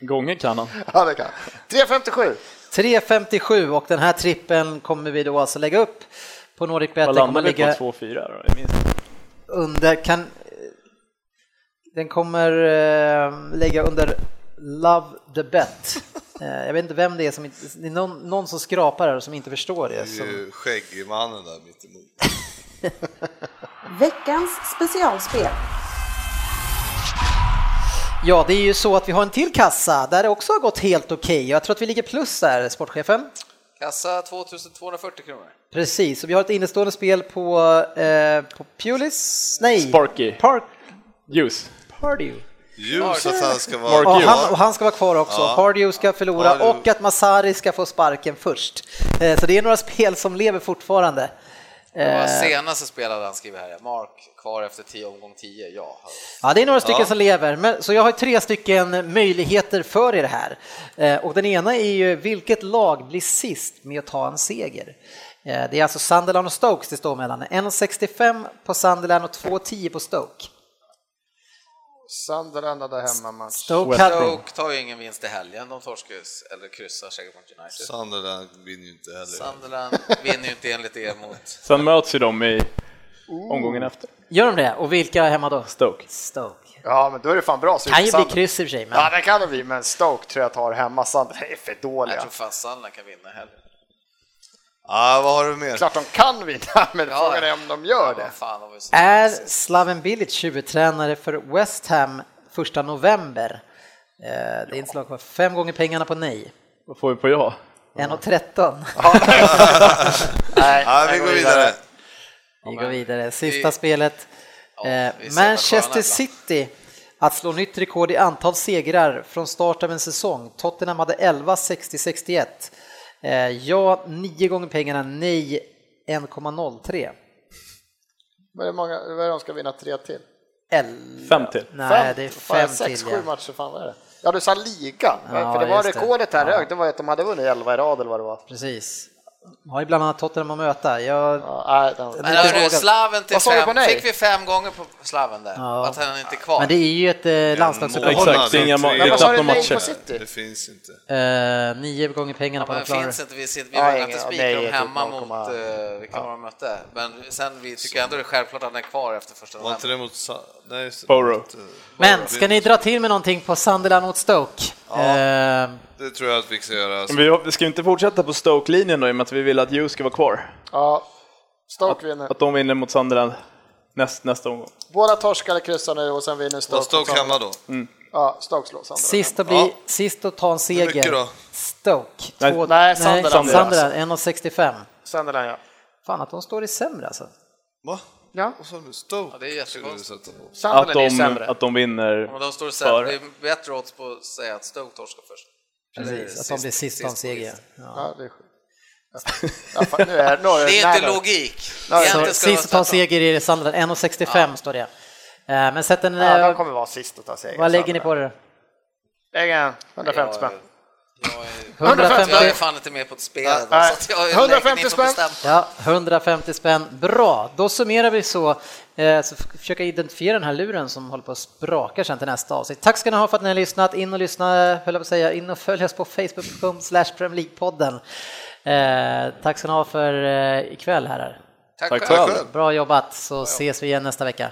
gånger kan han. (laughs) Ja, det kan. 3.57. 3,57 och den här trippen kommer vi då alltså lägga upp på Nordic Bet. Vad landar vi på? ligga 2-4 då? Under, kan, den kommer eh, lägga under Love the Bet. (laughs) Eh, jag vet inte vem det är som inte, det är någon, någon som skrapar här som inte förstår det. Det är ju skäggmannen där mitt emot. (laughs) Veckans specialspel. Ja, det är ju så att vi har en till kassa där det också har gått helt okej. Jag tror att vi ligger plus där, sportchefen. Kassa 2240 kronor. Precis, och vi har ett innestående spel på, eh, på Pulis, nej, Sparky. Park, Ljus. Pardew. Ljus att han ska vara... Och han, och han ska vara kvar också. Ja. Pardew ska förlora Pardew. och att Masari ska få sparken först. Eh, Så det är några spel som lever fortfarande. Det var Eh, senaste spelare han skriver här. Mark kvar efter 10 omgång 10, ja. Ja, det är några stycken Ja. som lever, men, så jag har tre stycken möjligheter för er här. Eh, och den ena är ju vilket lag blir sist med att ta en seger? Eh, det är alltså Sunderland och Stokes det står mellan. 1,65 på Sunderland och 2,10 på Stoke. Sunderland hade hemmamatch. Stoke. Stoke tar ju ingen vinst i helgen. De torskar eller kryssar säkert mot United. Sunderland vinner ju inte heller. Sunderland vinner ju inte enligt er mot... Sen möts ju de i omgången efter. Gör de det? Och vilka är hemma då? Stoke. Stoke. Ja, men då är det fan bra. så Kan ju bli kryss i och för sig, men... Ja, det kan det bli, men Stoke tror jag tar hemma. Sunderland är för Jag dåliga. tror fan Sunderland kan vinna i helgen. Ja, vad har du mer? Klart de kan vinna, (laughs) men Ja. frågan är om de gör det. Fan, Är Slaven Bilic huvudtränare för West Ham första november? Eh, Det är inslag på fem gånger pengarna på nej. Vad får vi på ja? 1,13. (laughs) Nej, Ja, vi går vidare. Vi går vidare. Sista Vi- spelet. Ja, Eh, Manchester City att slå nytt rekord i antal segrar från start av en säsong. Tottenham hade 11, 60, 61. Eh, Ja, nio gånger pengarna, nej 1,03. Vad är det många, vad är det de ska vinna tre till? Elva. Fem till. Nej, det är Fan, fem sex, till. sju Ja. matcher, fan vad är det? Ja, du sa ligan, Ja, för det var det. rekordet här Ja. högt, det var att de hade vunnit 11 i rad eller vad det var. Precis. Har ju bland annat Tottenham att möta. Jag, Ja, nej, hörru, vågat. Slaven till fem. nej? Fick vi fem gånger på Slaven där? Ja. Att han inte är kvar? men det är ju ett eh, landslagsuppehåll. Exakt, det inga, det nej matcher. Det finns inte. Eh, nio gånger pengarna Ja, på klarar. finns inte, vi, sitter, vi Ja, inte nej, spika dem hemma 0,1. mot uh, vilka de mötte. Men sen vi tycker ändå det är självklart att han är kvar efter första Var inte det mot... Sa- Nej, det. Borough. Eh, Men ska ni dra till med någonting på Sunderland mot Stoke? Eh, Det tror jag att vi ska göra. Men vi, vi ska ju inte fortsätta på Stoke-linjen då i och med att vi vill att Hughes ska vara kvar. Ja, Stoke vinner. Att de vinner mot Sunderland näst, nästa omgång. Båda torskar eller kryssar nu och sen vinner Stoke. Var Stoke hemma Sunderland. då? Ja, Stoke slår Sunderland. Sist att, bli, Ja. sist att ta en seger. mycket då? Stoke. Nej, Två, nej, Sunderland. Sunderland 1,65. Sunderland, ja. Fan att de står i sämre alltså. Va? Ja, Vad sa du? Stoke? Ja, det är jättekonstigt. På. Att Sunderland är de, sämre. att de vinner. Om de står sämre, det är bättre odds på att säga att Stoke torskar först. Precis, att de blir sist av en på seger. Ja. Ja, det är sjukt. Ja, fan, nu är, nu är Det är nej, inte nej. logik. Det sist att ta seger i Sunderland, 1,65 står det. Eh, Men sätt en... Ja, de eh, kommer vara sist att ta seger. vad lägger ni på det? Lägg en 150 spänn. Jag är- 150 Jag är fan inte med på ett spel. Nej. så jag lägger 150 ni får spänn. Ja, 150 spänn. Bra, då summerar vi så. Eh, så försöka identifiera den här luren som håller på att spraka sen till nästa avsnitt. Tack ska ni ha för att ni har lyssnat. In och lyssna, höll jag på att säga, in och följ oss på facebook.com slash Premier League-podden. Eh, tack ska ni ha för eh, ikväll herrar. Tack Tack själv. Bra jobbat, så ses vi igen nästa vecka.